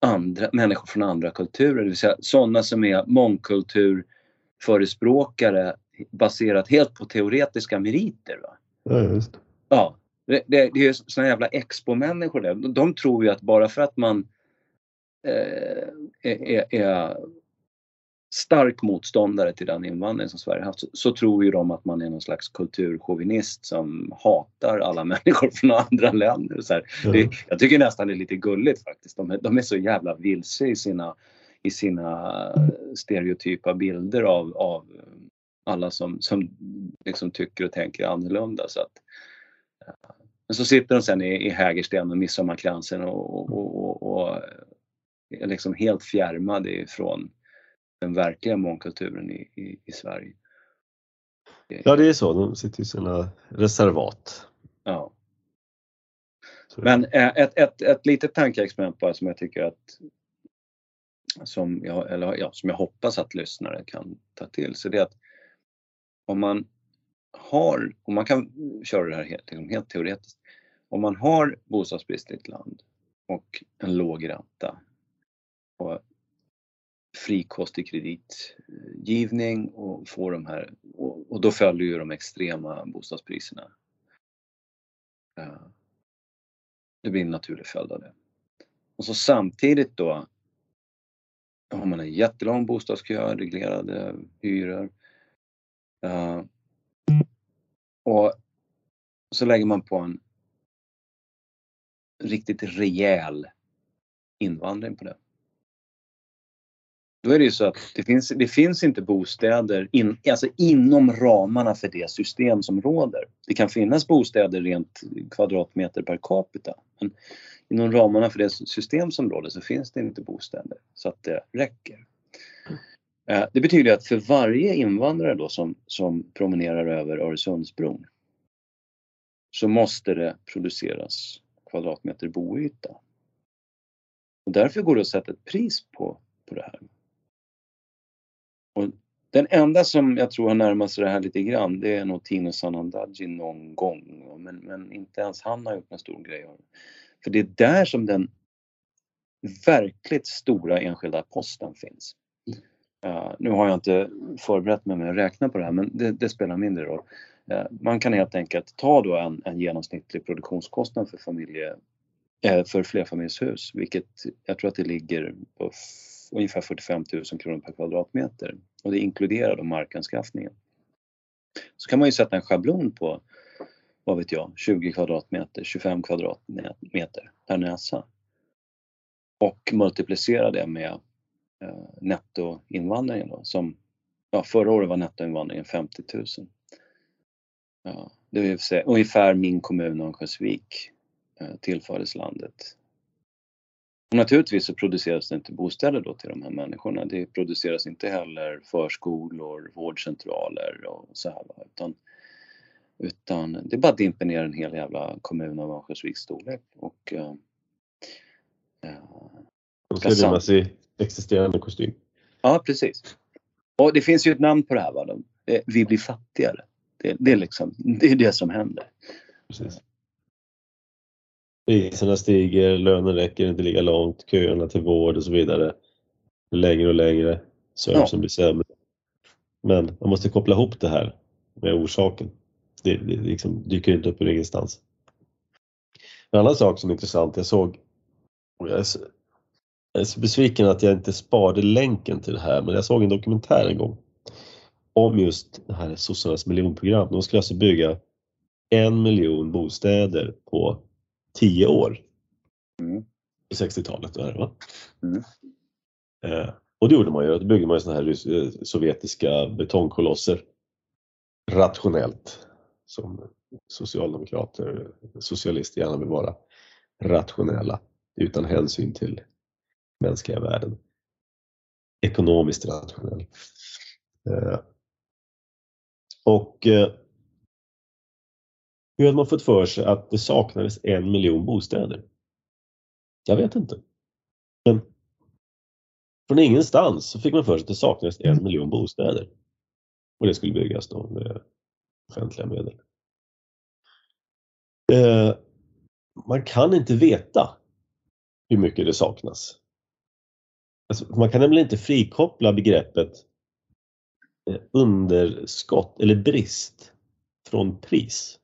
andra, människor från andra kulturer, det vill säga sådana som är mångkulturförespråkare baserat helt på teoretiska meriter. Va? Ja, just. Ja, det, det, det är såna jävla expo-människor. De, de tror ju att bara för att man eh, är, är, stark motståndare till den invandring som Sverige haft så, så, tror ju de att man är någon slags kulturchauvinist som hatar alla människor från andra länder. Så mm. det, jag tycker nästan det är lite gulligt faktiskt. De, de är så jävla vilse i sina, i sina stereotypa bilder av, av alla som, som liksom tycker och tänker annorlunda. Så att, men så sitter de sen i, i Hägersten med Midsommarkransen och, och, och, och är liksom helt fjärmade ifrån den verkliga mångkulturen i, i, i Sverige. Ja, det är så. De sitter i sina reservat. Ja. Men eh, ett, ett, ett litet tankeexperiment bara som jag tycker att som jag, eller, ja, som jag hoppas att lyssnare kan ta till sig det är att om man har, och man kan köra det här helt, liksom helt teoretiskt, om man har bostadsbrist i ett land och en låg ränta och frikostig kreditgivning och får de här, och, och då följer ju de extrema bostadspriserna. Eh, det blir en naturlig följd av det. Och så samtidigt då har man en jättelång bostadskö, reglerade hyror. Eh, och så lägger man på en riktigt rejäl invandring på det. Då är det ju så att det finns, det finns inte bostäder in, alltså inom ramarna för det system som råder. Det kan finnas bostäder rent kvadratmeter per capita. Men inom ramarna för det system som råder så finns det inte bostäder så att det räcker. Eh, det betyder att för varje invandrare då som, som promenerar över Öresundsbron så måste det produceras kvadratmeter boyta. Och därför går det att sätta ett pris på, på det här. Och Den enda som jag tror har närmat sig det här lite grann det är nog Tino Sanandaji någon gång. Men, men inte ens han har gjort någon stor grej av det. För det är där som den verkligt stora enskilda posten finns. Uh, nu har jag inte förberett mig med att räkna på det här men det, det spelar mindre roll. Uh, man kan helt enkelt ta då en, en genomsnittlig produktionskostnad för, familje, uh, för flerfamiljshus vilket jag tror att det ligger på ungefär 45 000 kronor per kvadratmeter och det inkluderar då markanskaffningen. Så kan man ju sätta en schablon på, vad vet jag, 20 kvadratmeter, 25 kvadratmeter per näsa och multiplicera det med eh, nettoinvandringen då som ja, förra året var nettoinvandringen 50 000. Ja, det vill säga ungefär min kommun Örnsköldsvik eh, tillfördes landet. Och naturligtvis så produceras det inte bostäder då till de här människorna. Det produceras inte heller förskolor, vårdcentraler och så här. Utan, utan det bara dimper ner en hel jävla kommun av Örnsköldsviks storlek. Och, uh, de rymmas i existerande kostym. Ja, precis. Och det finns ju ett namn på det här. Va? Vi blir fattigare. Det, det, är, liksom, det är det som händer. Precis. Priserna stiger, lönen räcker inte lika långt, köerna till vård och så vidare. Längre och längre, servicen ja. blir sämre. Men man måste koppla ihop det här med orsaken. Det, det liksom dyker inte upp ur ingenstans. En annan sak som är intressant, jag såg, jag är så besviken att jag inte sparade länken till det här, men jag såg en dokumentär en gång om just det här sossarnas miljonprogram. De skulle alltså bygga en miljon bostäder på tio år. Mm. På 60-talet. Va? Mm. Eh, och det gjorde man ju, då byggde man ju sådana här eh, sovjetiska betongkolosser rationellt som socialdemokrater, socialister gärna vill vara rationella utan hänsyn till mänskliga värden. Ekonomiskt rationell. Eh, och eh, hur hade man fått för sig att det saknades en miljon bostäder? Jag vet inte. Men från ingenstans så fick man för sig att det saknades en miljon bostäder. Och det skulle byggas då med offentliga medel. Eh, man kan inte veta hur mycket det saknas. Alltså, man kan nämligen inte frikoppla begreppet eh, underskott eller brist från pris.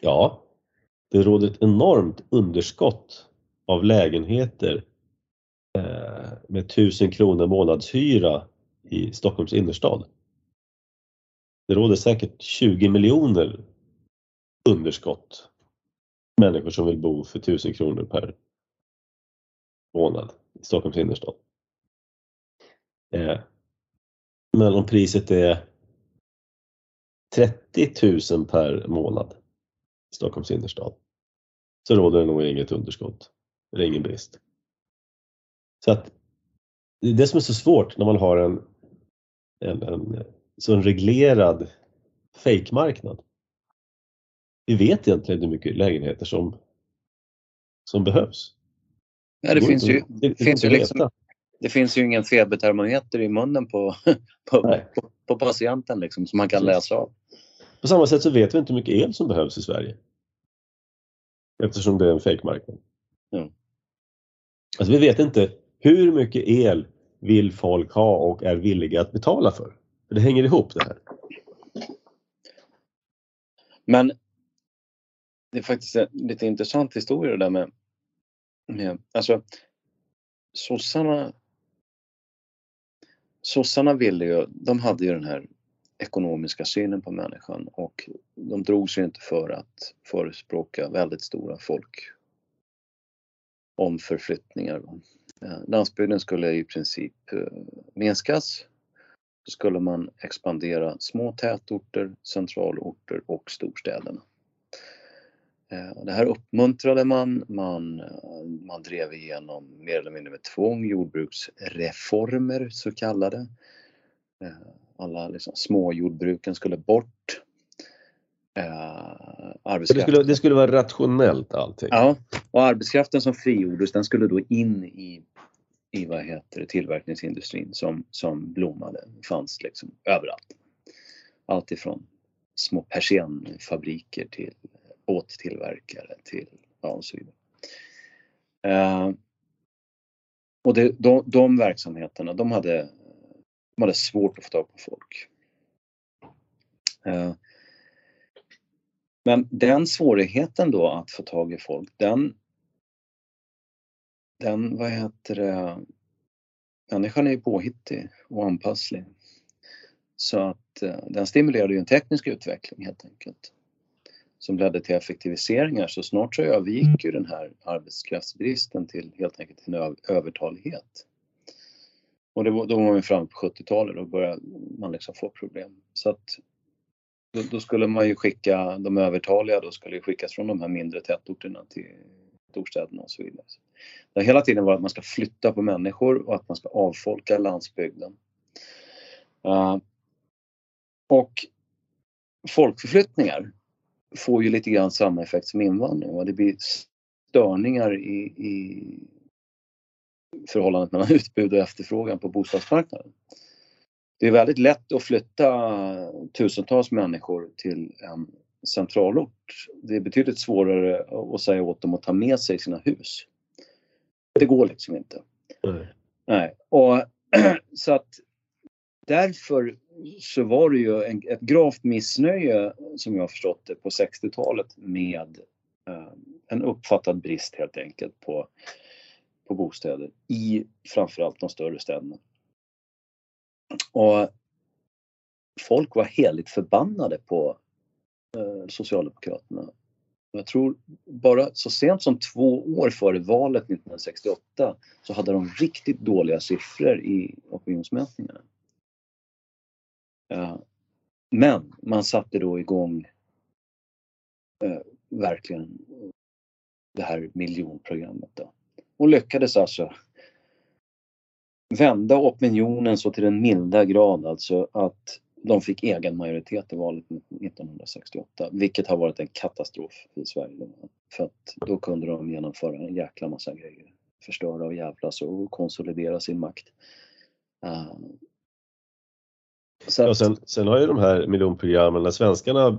Ja, det råder ett enormt underskott av lägenheter eh, med 1000 kronor månadshyra i Stockholms innerstad. Det råder säkert 20 miljoner underskott människor som vill bo för 1000 kronor per månad i Stockholms innerstad. Eh, men om priset är 30 000 per månad Stockholms innerstad så råder det nog inget underskott. Är ingen brist. Så att det är det som är så svårt när man har en, en, en så en reglerad fejkmarknad. Vi vet egentligen hur mycket lägenheter som, som behövs. Det, det finns ju, det, det finns ju liksom, det finns ju ingen febertermometer i munnen på, på, på, på, patienten liksom, som man kan läsa av. På samma sätt så vet vi inte hur mycket el som behövs i Sverige. Eftersom det är en fejkmarknad. Mm. Alltså vi vet inte hur mycket el vill folk ha och är villiga att betala för. Det hänger ihop det här. Men det är faktiskt en lite intressant historia det där med, med alltså sossarna sossarna ville ju, de hade ju den här ekonomiska synen på människan och de drog sig inte för att förespråka väldigt stora folk omförflyttningar. Eh, landsbygden skulle i princip eh, minskas. Då skulle man expandera små tätorter, centralorter och storstäderna. Eh, det här uppmuntrade man, man, man drev igenom mer eller mindre med tvång jordbruksreformer så kallade alla liksom, småjordbruken skulle bort. Eh, det, skulle, det skulle vara rationellt allting? Ja, och arbetskraften som frigjordes den skulle då in i i vad heter det, tillverkningsindustrin som, som blommade, fanns liksom överallt. Allt ifrån små persiennfabriker till båttillverkare till ja, och så vidare. Eh, och det, de, de verksamheterna, de hade, de hade svårt att få tag på folk. Eh, men den svårigheten då att få tag i folk, den, den vad heter det, människan är ju påhittig och anpasslig. Så att eh, den stimulerade ju en teknisk utveckling helt enkelt. Som ledde till effektiviseringar så snart så övergick ju den här arbetskraftsbristen till helt enkelt en övertalighet. Och det var, då var man framme på 70-talet då började man liksom få problem. Så att då, då, skulle man ju skicka, de övertaliga då skulle ju skickas från de här mindre tätorterna till storstäderna och så vidare. Det har hela tiden varit att man ska flytta på människor och att man ska avfolka landsbygden. Uh, och folkförflyttningar får ju lite grann samma effekt som invandring och det blir störningar i, i förhållandet mellan utbud och efterfrågan på bostadsmarknaden. Det är väldigt lätt att flytta tusentals människor till en centralort. Det är betydligt svårare att säga åt dem att ta med sig sina hus. Det går liksom inte. Nej. Nej. Och, så att därför så var det ju en, ett gravt missnöje som jag har förstått det på 60-talet med eh, en uppfattad brist helt enkelt på, på bostäder i framförallt de större städerna. Och folk var heligt förbannade på eh, Socialdemokraterna. Jag tror bara så sent som två år före valet 1968 så hade de riktigt dåliga siffror i opinionsmätningarna. Eh, men man satte då igång eh, verkligen det här miljonprogrammet då. Och lyckades alltså vända opinionen så till den milda grad alltså att de fick egen majoritet i valet 1968, vilket har varit en katastrof i Sverige. För att då kunde de genomföra en jäkla massa grejer. Förstöra och jävlas och konsolidera sin makt. Uh, så att... sen, sen, har ju de här miljonprogrammen, när svenskarna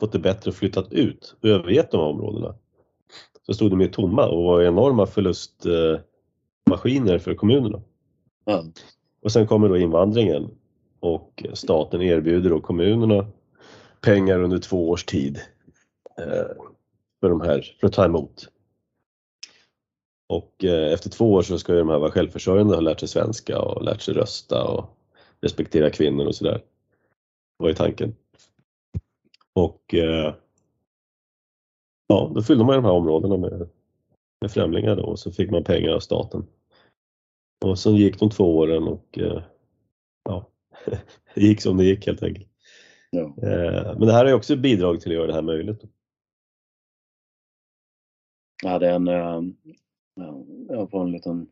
fått det bättre och flyttat ut och övergett de här områdena, så stod de ju tomma och var enorma förlustmaskiner för kommunerna. Mm. Och sen kommer då invandringen och staten erbjuder då kommunerna pengar under två års tid eh, för de här, för att ta emot. Och eh, efter två år så ska de här vara självförsörjande, ha lärt sig svenska och lärt sig rösta och respektera kvinnor och sådär. var ju tanken. Och eh, ja, då fyllde man de här områdena med, med främlingar då och så fick man pengar av staten. Och sen gick de två åren och eh, ja, det gick som det gick helt enkelt. Ja. Eh, men det här är också ett bidrag till att göra det här möjligt. Jag hade en, eh, jag var på en liten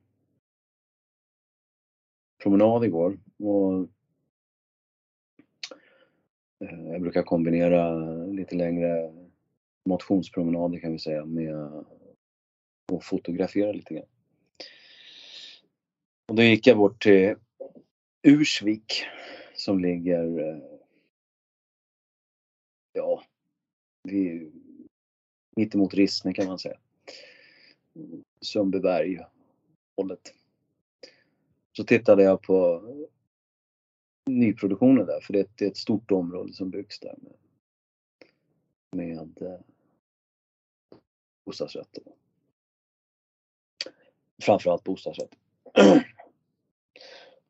promenad igår och jag brukar kombinera lite längre motionspromenader kan vi säga med att fotografera lite grann. Och då gick jag bort till Ursvik som ligger eh, ja, mittemot Rissne kan man säga. Sundbyberg hållet. Så tittade jag på nyproduktionen där, för det är ett, det är ett stort område som byggs där med, med eh, bostadsrätter. Framförallt bostadsrätter.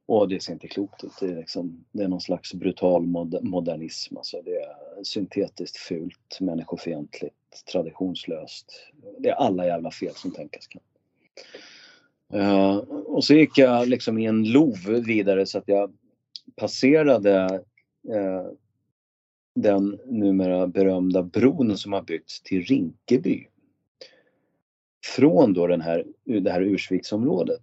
Och det ser inte klokt ut. Det är, liksom, det är någon slags brutal modernism. Alltså det är syntetiskt fult, människofientligt, traditionslöst. Det är alla jävla fel som tänkas kan. Uh, och så gick jag liksom i en lov vidare så att jag passerade uh, den numera berömda bron som har byggts till Rinkeby. Från då den här, det här Ursviksområdet.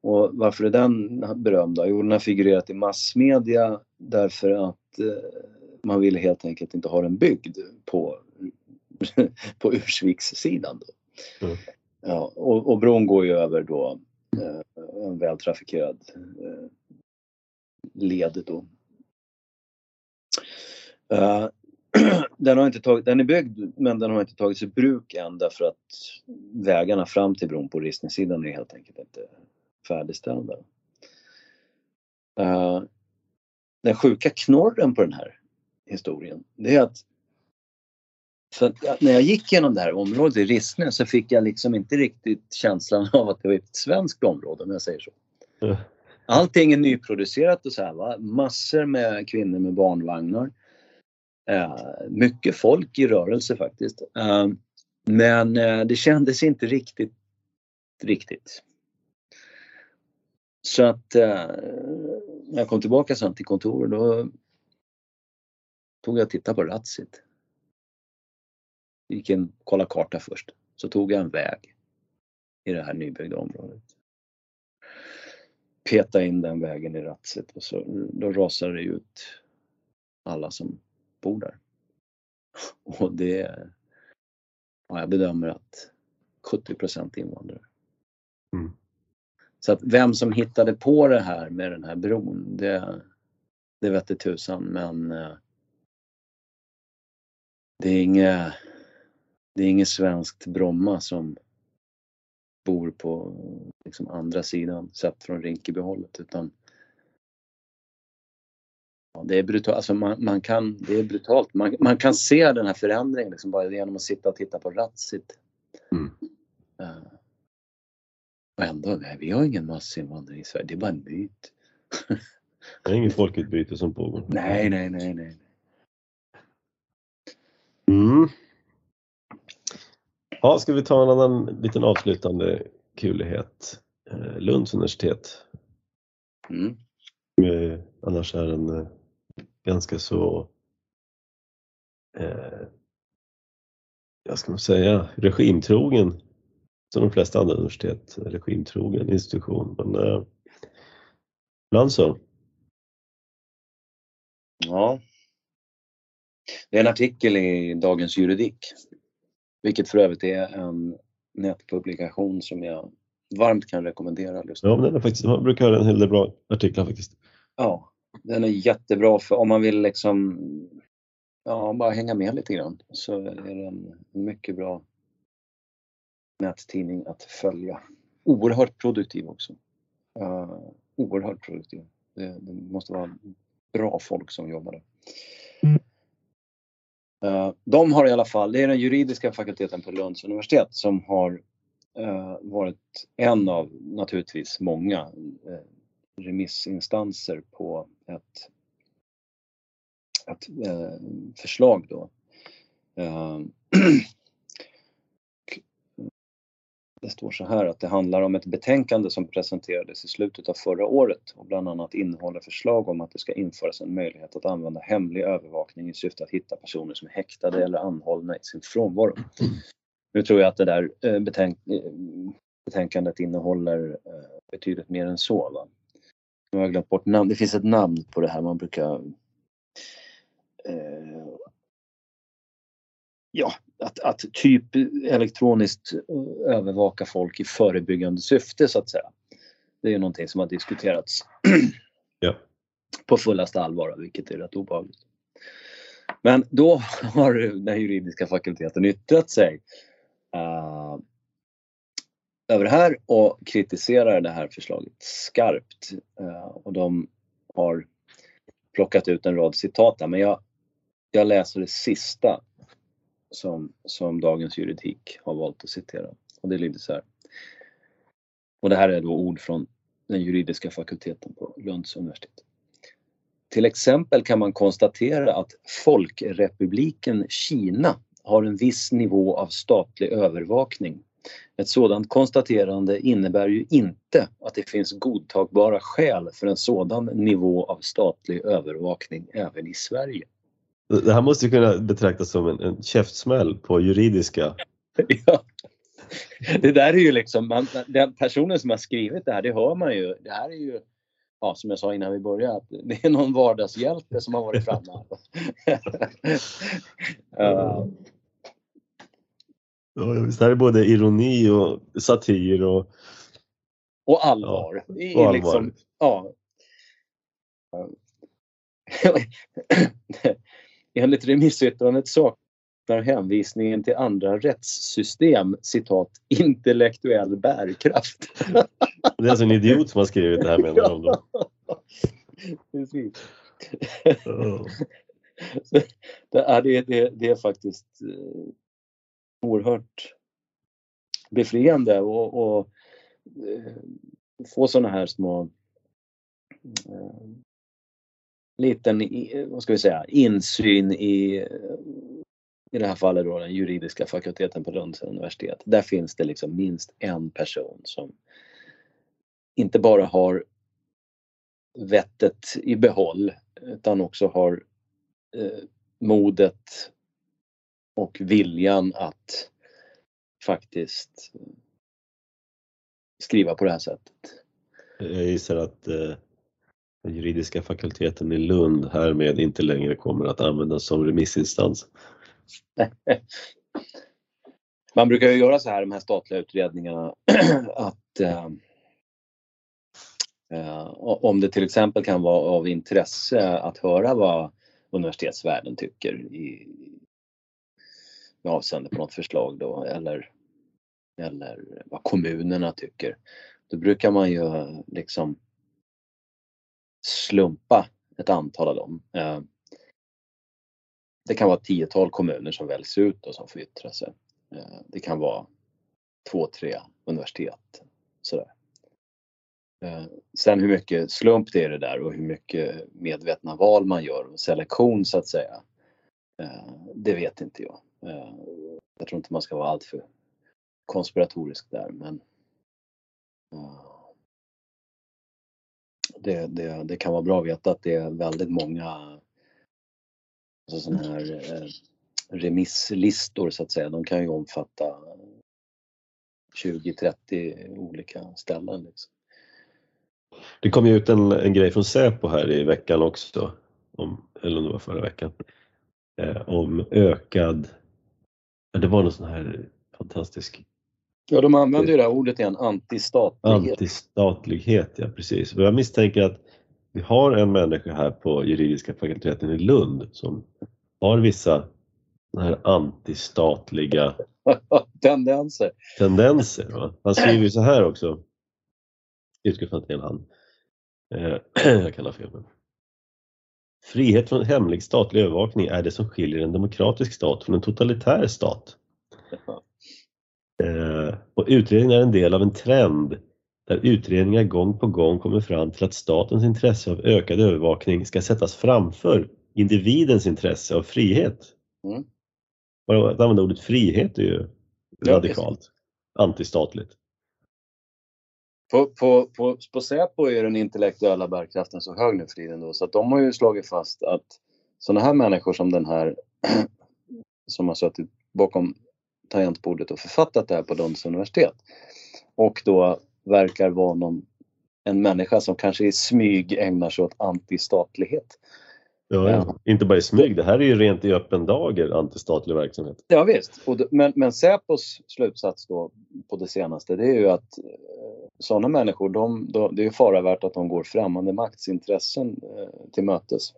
Och varför är den berömd då? Jo, den har figurerat i massmedia därför att uh, man ville helt enkelt inte ha den byggd på, på Ursvikssidan. Då. Mm. Ja, och, och bron går ju över då eh, en vältrafikerad eh, led då. Uh, den, har inte tagit, den är byggd men den har inte tagits i bruk än därför att vägarna fram till bron på Rissnesidan är helt enkelt inte färdigställda. Uh, den sjuka knorren på den här historien det är att för när jag gick genom det här området i Rissne så fick jag liksom inte riktigt känslan av att det var ett svenskt område om jag säger så. Mm. Allting är nyproducerat och så här va. Massor med kvinnor med barnvagnar. Eh, mycket folk i rörelse faktiskt. Eh, men eh, det kändes inte riktigt riktigt. Så att eh, när jag kom tillbaka sen till kontoret då tog jag och tittade på Ratsit. Gick in kollade karta först. Så tog jag en väg i det här nybyggda området. Peta in den vägen i Ratsit och så då rasar det ut alla som bor där. Och det, ja, jag bedömer att 70 invandrare. Mm. Så att vem som hittade på det här med den här bron, det, det vette tusan men eh, det är inget, det är inget svenskt Bromma som bor på liksom andra sidan sett från Rinkebyhållet utan ja, det är brutalt, alltså man, man, kan, det är brutalt. Man, man kan se den här förändringen liksom bara genom att sitta och titta på Ratsit. Mm. Uh, och ändå, nej, vi har ingen massinvandring i Sverige, det är bara en myt. det är inget folkutbyte som pågår. Nej, nej, nej, nej. Mm. Ja, ska vi ta en annan liten avslutande kulighet? Eh, Lunds universitet. Mm. Annars är en eh, ganska så, eh, jag ska man säga, regimtrogen som de flesta andra universitet, regimtrogen institution. Men eh, ibland så. Ja. Det är en artikel i Dagens Juridik. Vilket för övrigt är en nätpublikation som jag varmt kan rekommendera. Ja, men den är faktiskt, man brukar ha en hel del bra artiklar faktiskt. Ja, den är jättebra för om man vill liksom ja, bara hänga med lite grann så är det en mycket bra nättidning att följa. Oerhört produktiv också. Uh, oerhört produktiv. Det, det, måste vara bra folk som jobbar där. Uh, Eh, de har i alla fall, det är den juridiska fakulteten på Lunds universitet som har eh, varit en av naturligtvis många eh, remissinstanser på ett, ett förslag då. Det står så här att det handlar om ett betänkande som presenterades i slutet av förra året och bland annat innehåller förslag om att det ska införas en möjlighet att använda hemlig övervakning i syfte att hitta personer som är häktade eller anhållna i sin frånvaro. Nu tror jag att det där eh, betänk eh, betänkandet innehåller eh, betydligt mer än så. Va? Nu har jag glömt bort namn. Det finns ett namn på det här man brukar eh, ja, att, att typ elektroniskt eh, övervaka folk i förebyggande syfte så att säga. Det är ju någonting som har diskuterats ja. på fullaste allvar, vilket är rätt obehagligt. Men då har den juridiska fakulteten yttrat sig uh, över det här och kritiserar det här förslaget skarpt. Uh, och de har plockat ut en rad citat där, men jag, jag läser det sista som, som Dagens Juridik har valt att citera. Och det lyder så här. Och det här är då ord från den juridiska fakulteten på Lunds universitet. Till exempel kan man konstatera att Folkrepubliken Kina har en viss nivå av statlig övervakning. Ett sådant konstaterande innebär ju inte att det finns godtagbara skäl för en sådan nivå av statlig övervakning även i Sverige. Det här måste ju kunna betraktas som en, en käftsmäll på juridiska. ja. Det där är ju liksom, man, den personen som har skrivit det här, det hör man ju. Det här är ju, ja, som jag sa innan vi började, att det är någon vardagshjälte som har varit framme. uh. Ja, visst, det här är både ironi och satir och och allvar. Ja, och allvar. Liksom, ja. Enligt remissyttrandet saknar hänvisningen till andra rättssystem citat intellektuell bärkraft. Det är alltså en idiot som har skrivit det här menar de då. Precis. Oh. det, är, det, det, är faktiskt eh, oerhört befriande och, och eh, få sådana här små eh, liten, vad ska vi säga, insyn i i det här fallet då den juridiska fakulteten på Lunds universitet. Där finns det liksom minst en person som inte bara har vettet i behåll utan också har eh, modet och viljan att faktiskt eh, skriva på det här sättet. Jag gissar att eh, den juridiska fakulteten i Lund härmed inte längre kommer att användas som remissinstans. Man brukar ju göra så här de här statliga utredningarna att eh, eh, om det till exempel kan vara av intresse att höra vad universitetsvärlden tycker i, med avseende på något förslag då eller, eller vad kommunerna tycker. Då brukar man ju liksom slumpa ett antal av dem. Eh, det kan vara ett tiotal kommuner som väljs ut och som får yttra sig. Eh, det kan vara två, tre universitet. Sådär. Eh, sen hur mycket slump det är det där och hur mycket medvetna val man gör och selektion så att säga. Det vet inte jag. Jag tror inte man ska vara alltför konspiratorisk där men det, det, det kan vara bra att veta att det är väldigt många alltså sådana här eh, remisslistor så att säga. De kan ju omfatta 20-30 olika ställen. Liksom. Det kom ju ut en, en grej från Säpo här i veckan också, om, eller om det var förra veckan, eh, om ökad, det var någon sån här fantastisk Ja, de använder ju det här ordet igen, antistatlighet. Antistatlighet, ja precis. Jag misstänker att vi har en människa här på juridiska fakulteten i Lund som har vissa här antistatliga tendenser. tendenser va? Han skriver ju så här också. Utgår från att det är han. Eh, jag kan ha fel men. Frihet från hemlig statlig övervakning är det som skiljer en demokratisk stat från en totalitär stat. Eh, och utredningen är en del av en trend där utredningar gång på gång kommer fram till att statens intresse av ökad övervakning ska sättas framför individens intresse av frihet. Mm. Att använda ordet frihet är ju ja, radikalt antistatligt. På, på, på, på Säpo är den intellektuella bärkraften så hög nu för tiden då, så att de har ju slagit fast att sådana här människor som den här som har suttit bakom tangentbordet och författat det här på Lunds universitet och då verkar vara någon, en människa som kanske i smyg ägnar sig åt antistatlighet. Ja, ja. inte bara i smyg, det här är ju rent i öppen dager antistatlig verksamhet. Ja, visst, men, men Säpos slutsats då på det senaste det är ju att eh, sådana människor, de, de, det är fara värt att de går främmande maktsintressen eh, till mötes.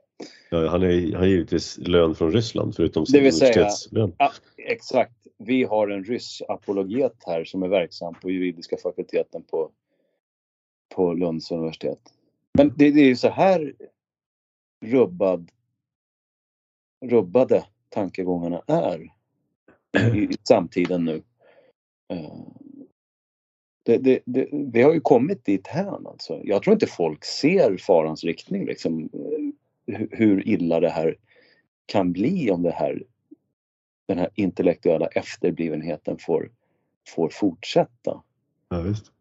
Ja, han, är, han har givetvis lön från Ryssland förutom sin universitetslön. Ja, exakt. Vi har en ryss-apologet här som är verksam på juridiska fakulteten på, på Lunds universitet. Men det, det är ju så här rubbad, rubbade tankegångarna är i, i samtiden nu. Eh, det, det, det, vi har ju kommit dit här alltså. Jag tror inte folk ser farans riktning liksom. Eh, hur illa det här kan bli om det här, den här intellektuella efterblivenheten får, får fortsätta. Ja, visst.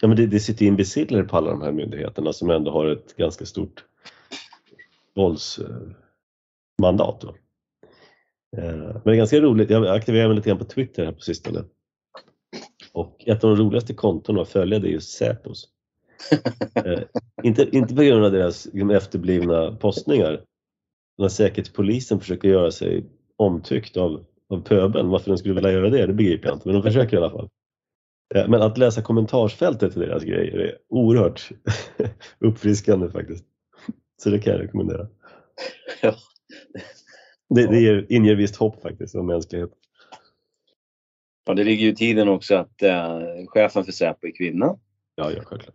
Ja, men det, det sitter imbeciller på alla de här myndigheterna som ändå har ett ganska stort våldsmandat. Eh, men det är ganska roligt, jag aktiverar mig lite grann på Twitter här på sistone. Och ett av de roligaste kontona att följa det är just Säpos. eh, inte, inte på grund av deras efterblivna postningar. När Säkerhetspolisen försöker göra sig omtyckt av, av pöbeln, varför den skulle vilja göra det, det begriper jag inte, men de försöker i alla fall. Ja, Men att läsa kommentarsfältet till deras grejer är oerhört uppfriskande faktiskt. Så det kan jag rekommendera. Ja. Det, det ger, inger visst hopp faktiskt om mänsklighet. Ja, det ligger ju i tiden också att eh, chefen för Säpo är kvinna. Ja, ja, självklart.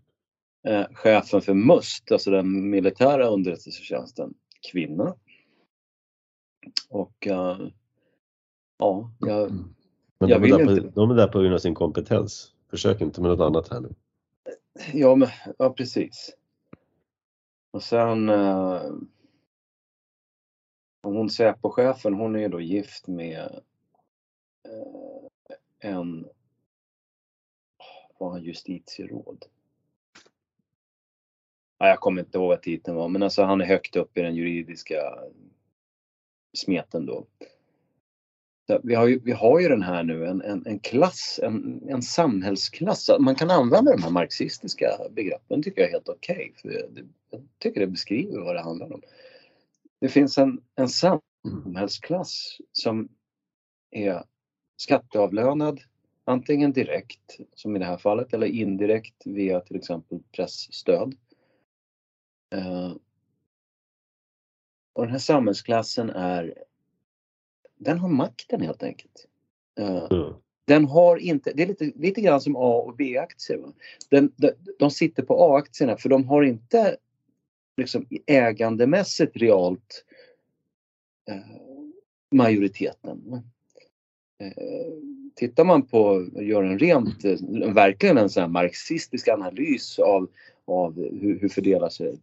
Eh, chefen för MUST, alltså den militära underrättelsetjänsten, kvinna. Och eh, ja, jag, Men Jag de vill där inte. på, de är där på grund av sin kompetens. Försök inte med något annat här nu. ja, men, ja precis. Och sen eh, hon Säpo-chefen, hon är då gift med eh, en var han justitieråd? Ja, jag kommer inte ihåg vad titeln var, men alltså han är högt upp i den juridiska smeten då. Så Vi har, ju, vi har ju den här nu, en, en, en klass, en, en samhällsklass. Man kan använda de här marxistiska begreppen, tycker jag är helt okej. Okay, jag tycker det beskriver vad det handlar om. Det finns en, en samhällsklass som är skatteavlönad, antingen direkt, som i det här fallet, eller indirekt via till exempel pressstöd. Eh, och den här samhällsklassen är, den har makten helt enkelt. Eh, Mm. den har inte, det är lite, lite grann som A och B-aktier. Den, de, de sitter på A-aktierna för de har inte liksom ägandemässigt realt eh, majoriteten. va. Eh, tittar man på, gör en rent, verkligen en sån marxistisk analys av, av hur, hur fördelar sig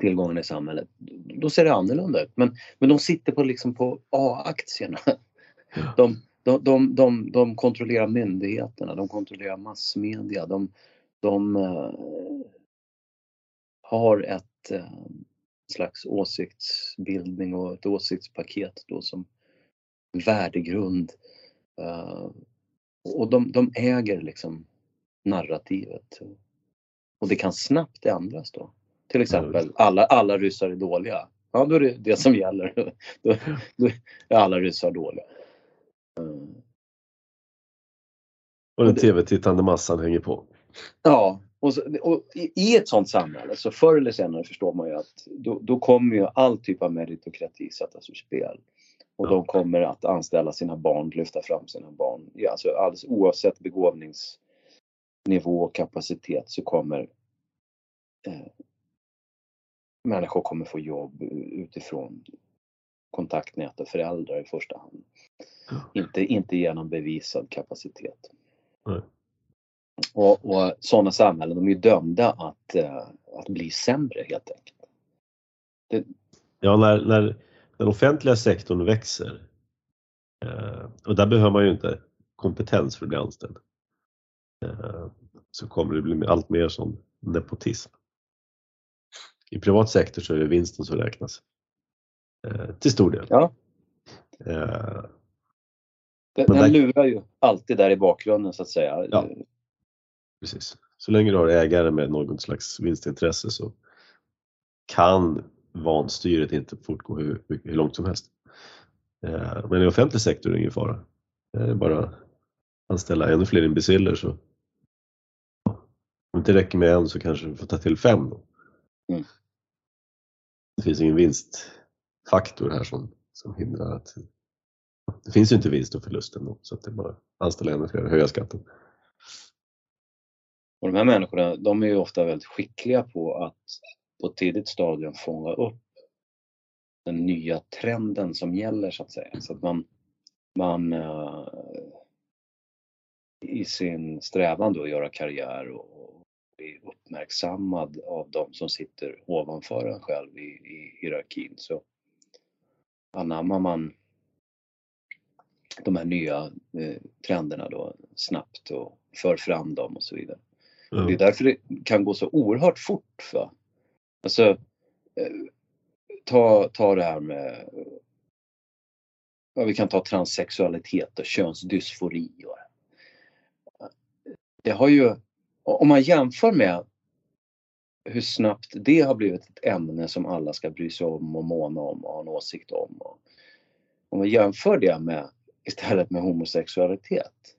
tillgången i samhället, då ser det annorlunda ut. Men, men de sitter på, liksom på A-aktierna. De, de, de, de, de kontrollerar myndigheterna, de kontrollerar massmedia, de, de eh, har ett eh, slags åsiktsbildning och ett åsiktspaket då som värdegrund. Eh, och de, de äger liksom narrativet. Och det kan snabbt ändras då. Till exempel alla, alla ryssar är dåliga. Ja, då är det det som gäller. Då, då är alla ryssar dåliga. Eh, Och den tv-tittande massan hänger på. Ja, och, så, och i, i ett sånt samhälle så förr eller senare förstår man ju att då, då kommer ju all typ av meritokrati sättas ur spel. Och Ja. de kommer att anställa sina barn, lyfta fram sina barn. Ja, alltså alldeles oavsett begåvningsnivå och kapacitet så kommer eh, människor kommer få jobb utifrån kontaktnät och föräldrar i första hand. Ja. Inte, inte genom bevisad kapacitet. Nej. Och, och sådana samhällen de är ju dömda att, eh, att bli sämre helt enkelt. Ja, när, när den offentliga sektorn växer eh, och där behöver man ju inte kompetens för att bli anställd. Så kommer det bli allt mer som nepotism. I privat sektor så är det vinsten som räknas. Eh, till stor del. Ja. Eh, Den, Men den där- lurar ju alltid där i bakgrunden så att säga. Ja. precis. Så länge du har ägare med något slags vinstintresse så kan vanstyret inte fortgå hur, hur, långt som helst. Eh, men i offentlig sektor är det ingen fara. Det är bara anställa ännu fler imbeciller så om det inte räcker med en så kanske du får ta till fem. Då. Mm. Det finns ingen vinstfaktor här som, som hindrar att det finns ju inte vinst och förlust ändå så att det är bara att anställa ännu fler och höja skatten. Och de här människorna de är ju ofta väldigt skickliga på att på ett tidigt stadium fånga upp den nya trenden som gäller så att säga. Så att man, man eh, i sin strävan då att göra karriär och, och bli uppmärksammad av de som sitter ovanför en själv i, i hierarkin så anammar man de här nya eh, trenderna då snabbt och för fram dem och så vidare. Ja. Det är därför det kan gå så oerhört fort. Va? Alltså, eh, ta, ta det här med, ja, vi kan ta transsexualitet och könsdysfori. Och, det har ju, om man jämför med hur snabbt det har blivit ett ämne som alla ska bry sig om och måna om och ha en åsikt om. Och, om man jämför det med istället med homosexualitet.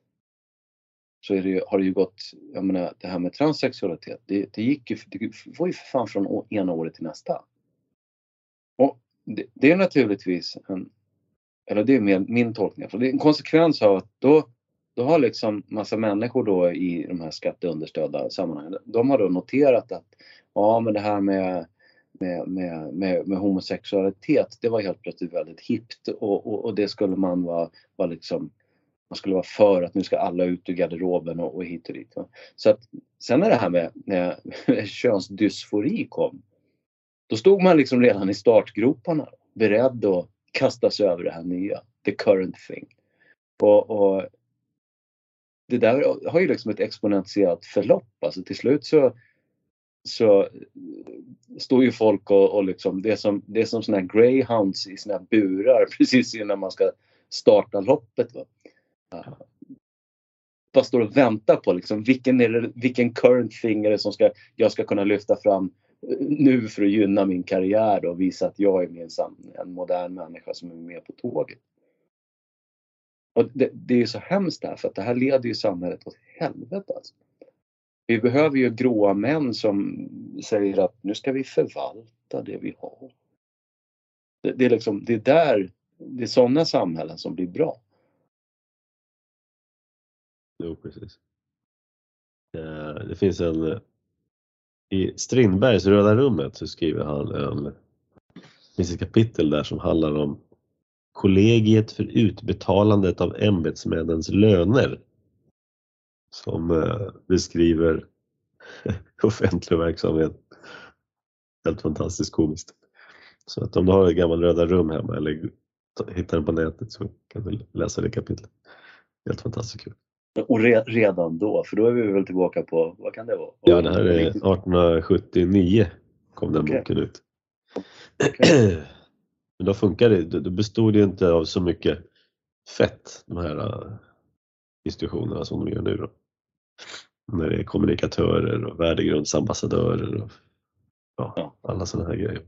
så är det, har det ju gått, jag menar det här med transsexualitet, det, det gick ju, det var ju för fan från ena året till nästa. Och det, det är naturligtvis en, eller det är mer min tolkning, för det är en konsekvens av att då, då har liksom massa människor då i de här skatteunderstödda sammanhangen, de har då noterat att ja men det här med med, med, med, med homosexualitet, det var helt plötsligt väldigt hippt och, och, och, det skulle man vara, vara liksom man skulle vara för att nu ska alla ut ur garderoben och, och hit och dit. Så att, sen när det här med, med, med könsdysfori kom, då stod man liksom redan i startgroparna beredd att kasta sig över det här nya, the current thing. Och, och det där har ju liksom ett exponentiellt förlopp. Alltså till slut så, så står ju folk och, och liksom, det är som, det är som såna här greyhounds i sina burar precis innan man ska starta loppet. Va? Bara står och väntar på liksom, vilken, är det, vilken current thing är det som ska, jag ska kunna lyfta fram nu för att gynna min karriär och visa att jag är minsann en modern människa som är med på tåget. Och det, det är så hemskt här för att det här leder ju samhället åt helvete. Alltså. Vi behöver ju gråa män som säger att nu ska vi förvalta det vi har. Det, det är liksom, det är där, det är sådana samhällen som blir bra. Jo, precis. Eh, det finns en eh, i Strindbergs Röda rummet så skriver han en, det finns ett kapitel där som handlar om kollegiet för utbetalandet av ämbetsmännens löner som eh, beskriver offentlig verksamhet. Helt fantastiskt komiskt. Så att om du har ett gammalt Röda rum hemma eller hittar den på nätet så kan du läsa det kapitlet. Helt fantastiskt kul. Och re, redan då, för då är vi väl tillbaka på, vad kan det vara? Ja, det här är 1879 kom den okay. boken ut. Okay. Men då funkar det, då bestod det inte av så mycket fett, de här uh, institutionerna som de gör nu då. När det är kommunikatörer och värdegrundsambassadörer och ja, alla sådana här grejer.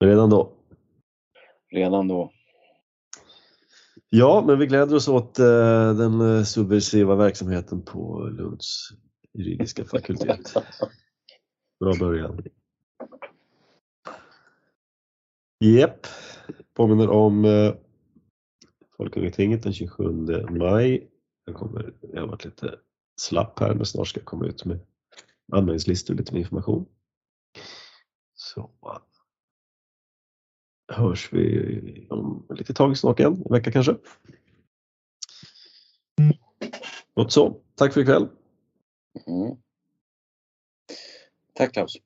Men redan då. Redan då. Ja, men vi gläder oss åt uh, den uh, subversiva verksamheten på Lunds juridiska fakultet. Bra början. Jep, påminner om uh, Folkungatinget den 27 maj. Jag, kommer, jag har varit lite slapp här men snart ska jag komma ut med anmälningslistor och lite mer information. Så hörs vi om lite tag snart igen, en vecka kanske. Gott så. Tack för ikväll. Mm. Tack Klaus.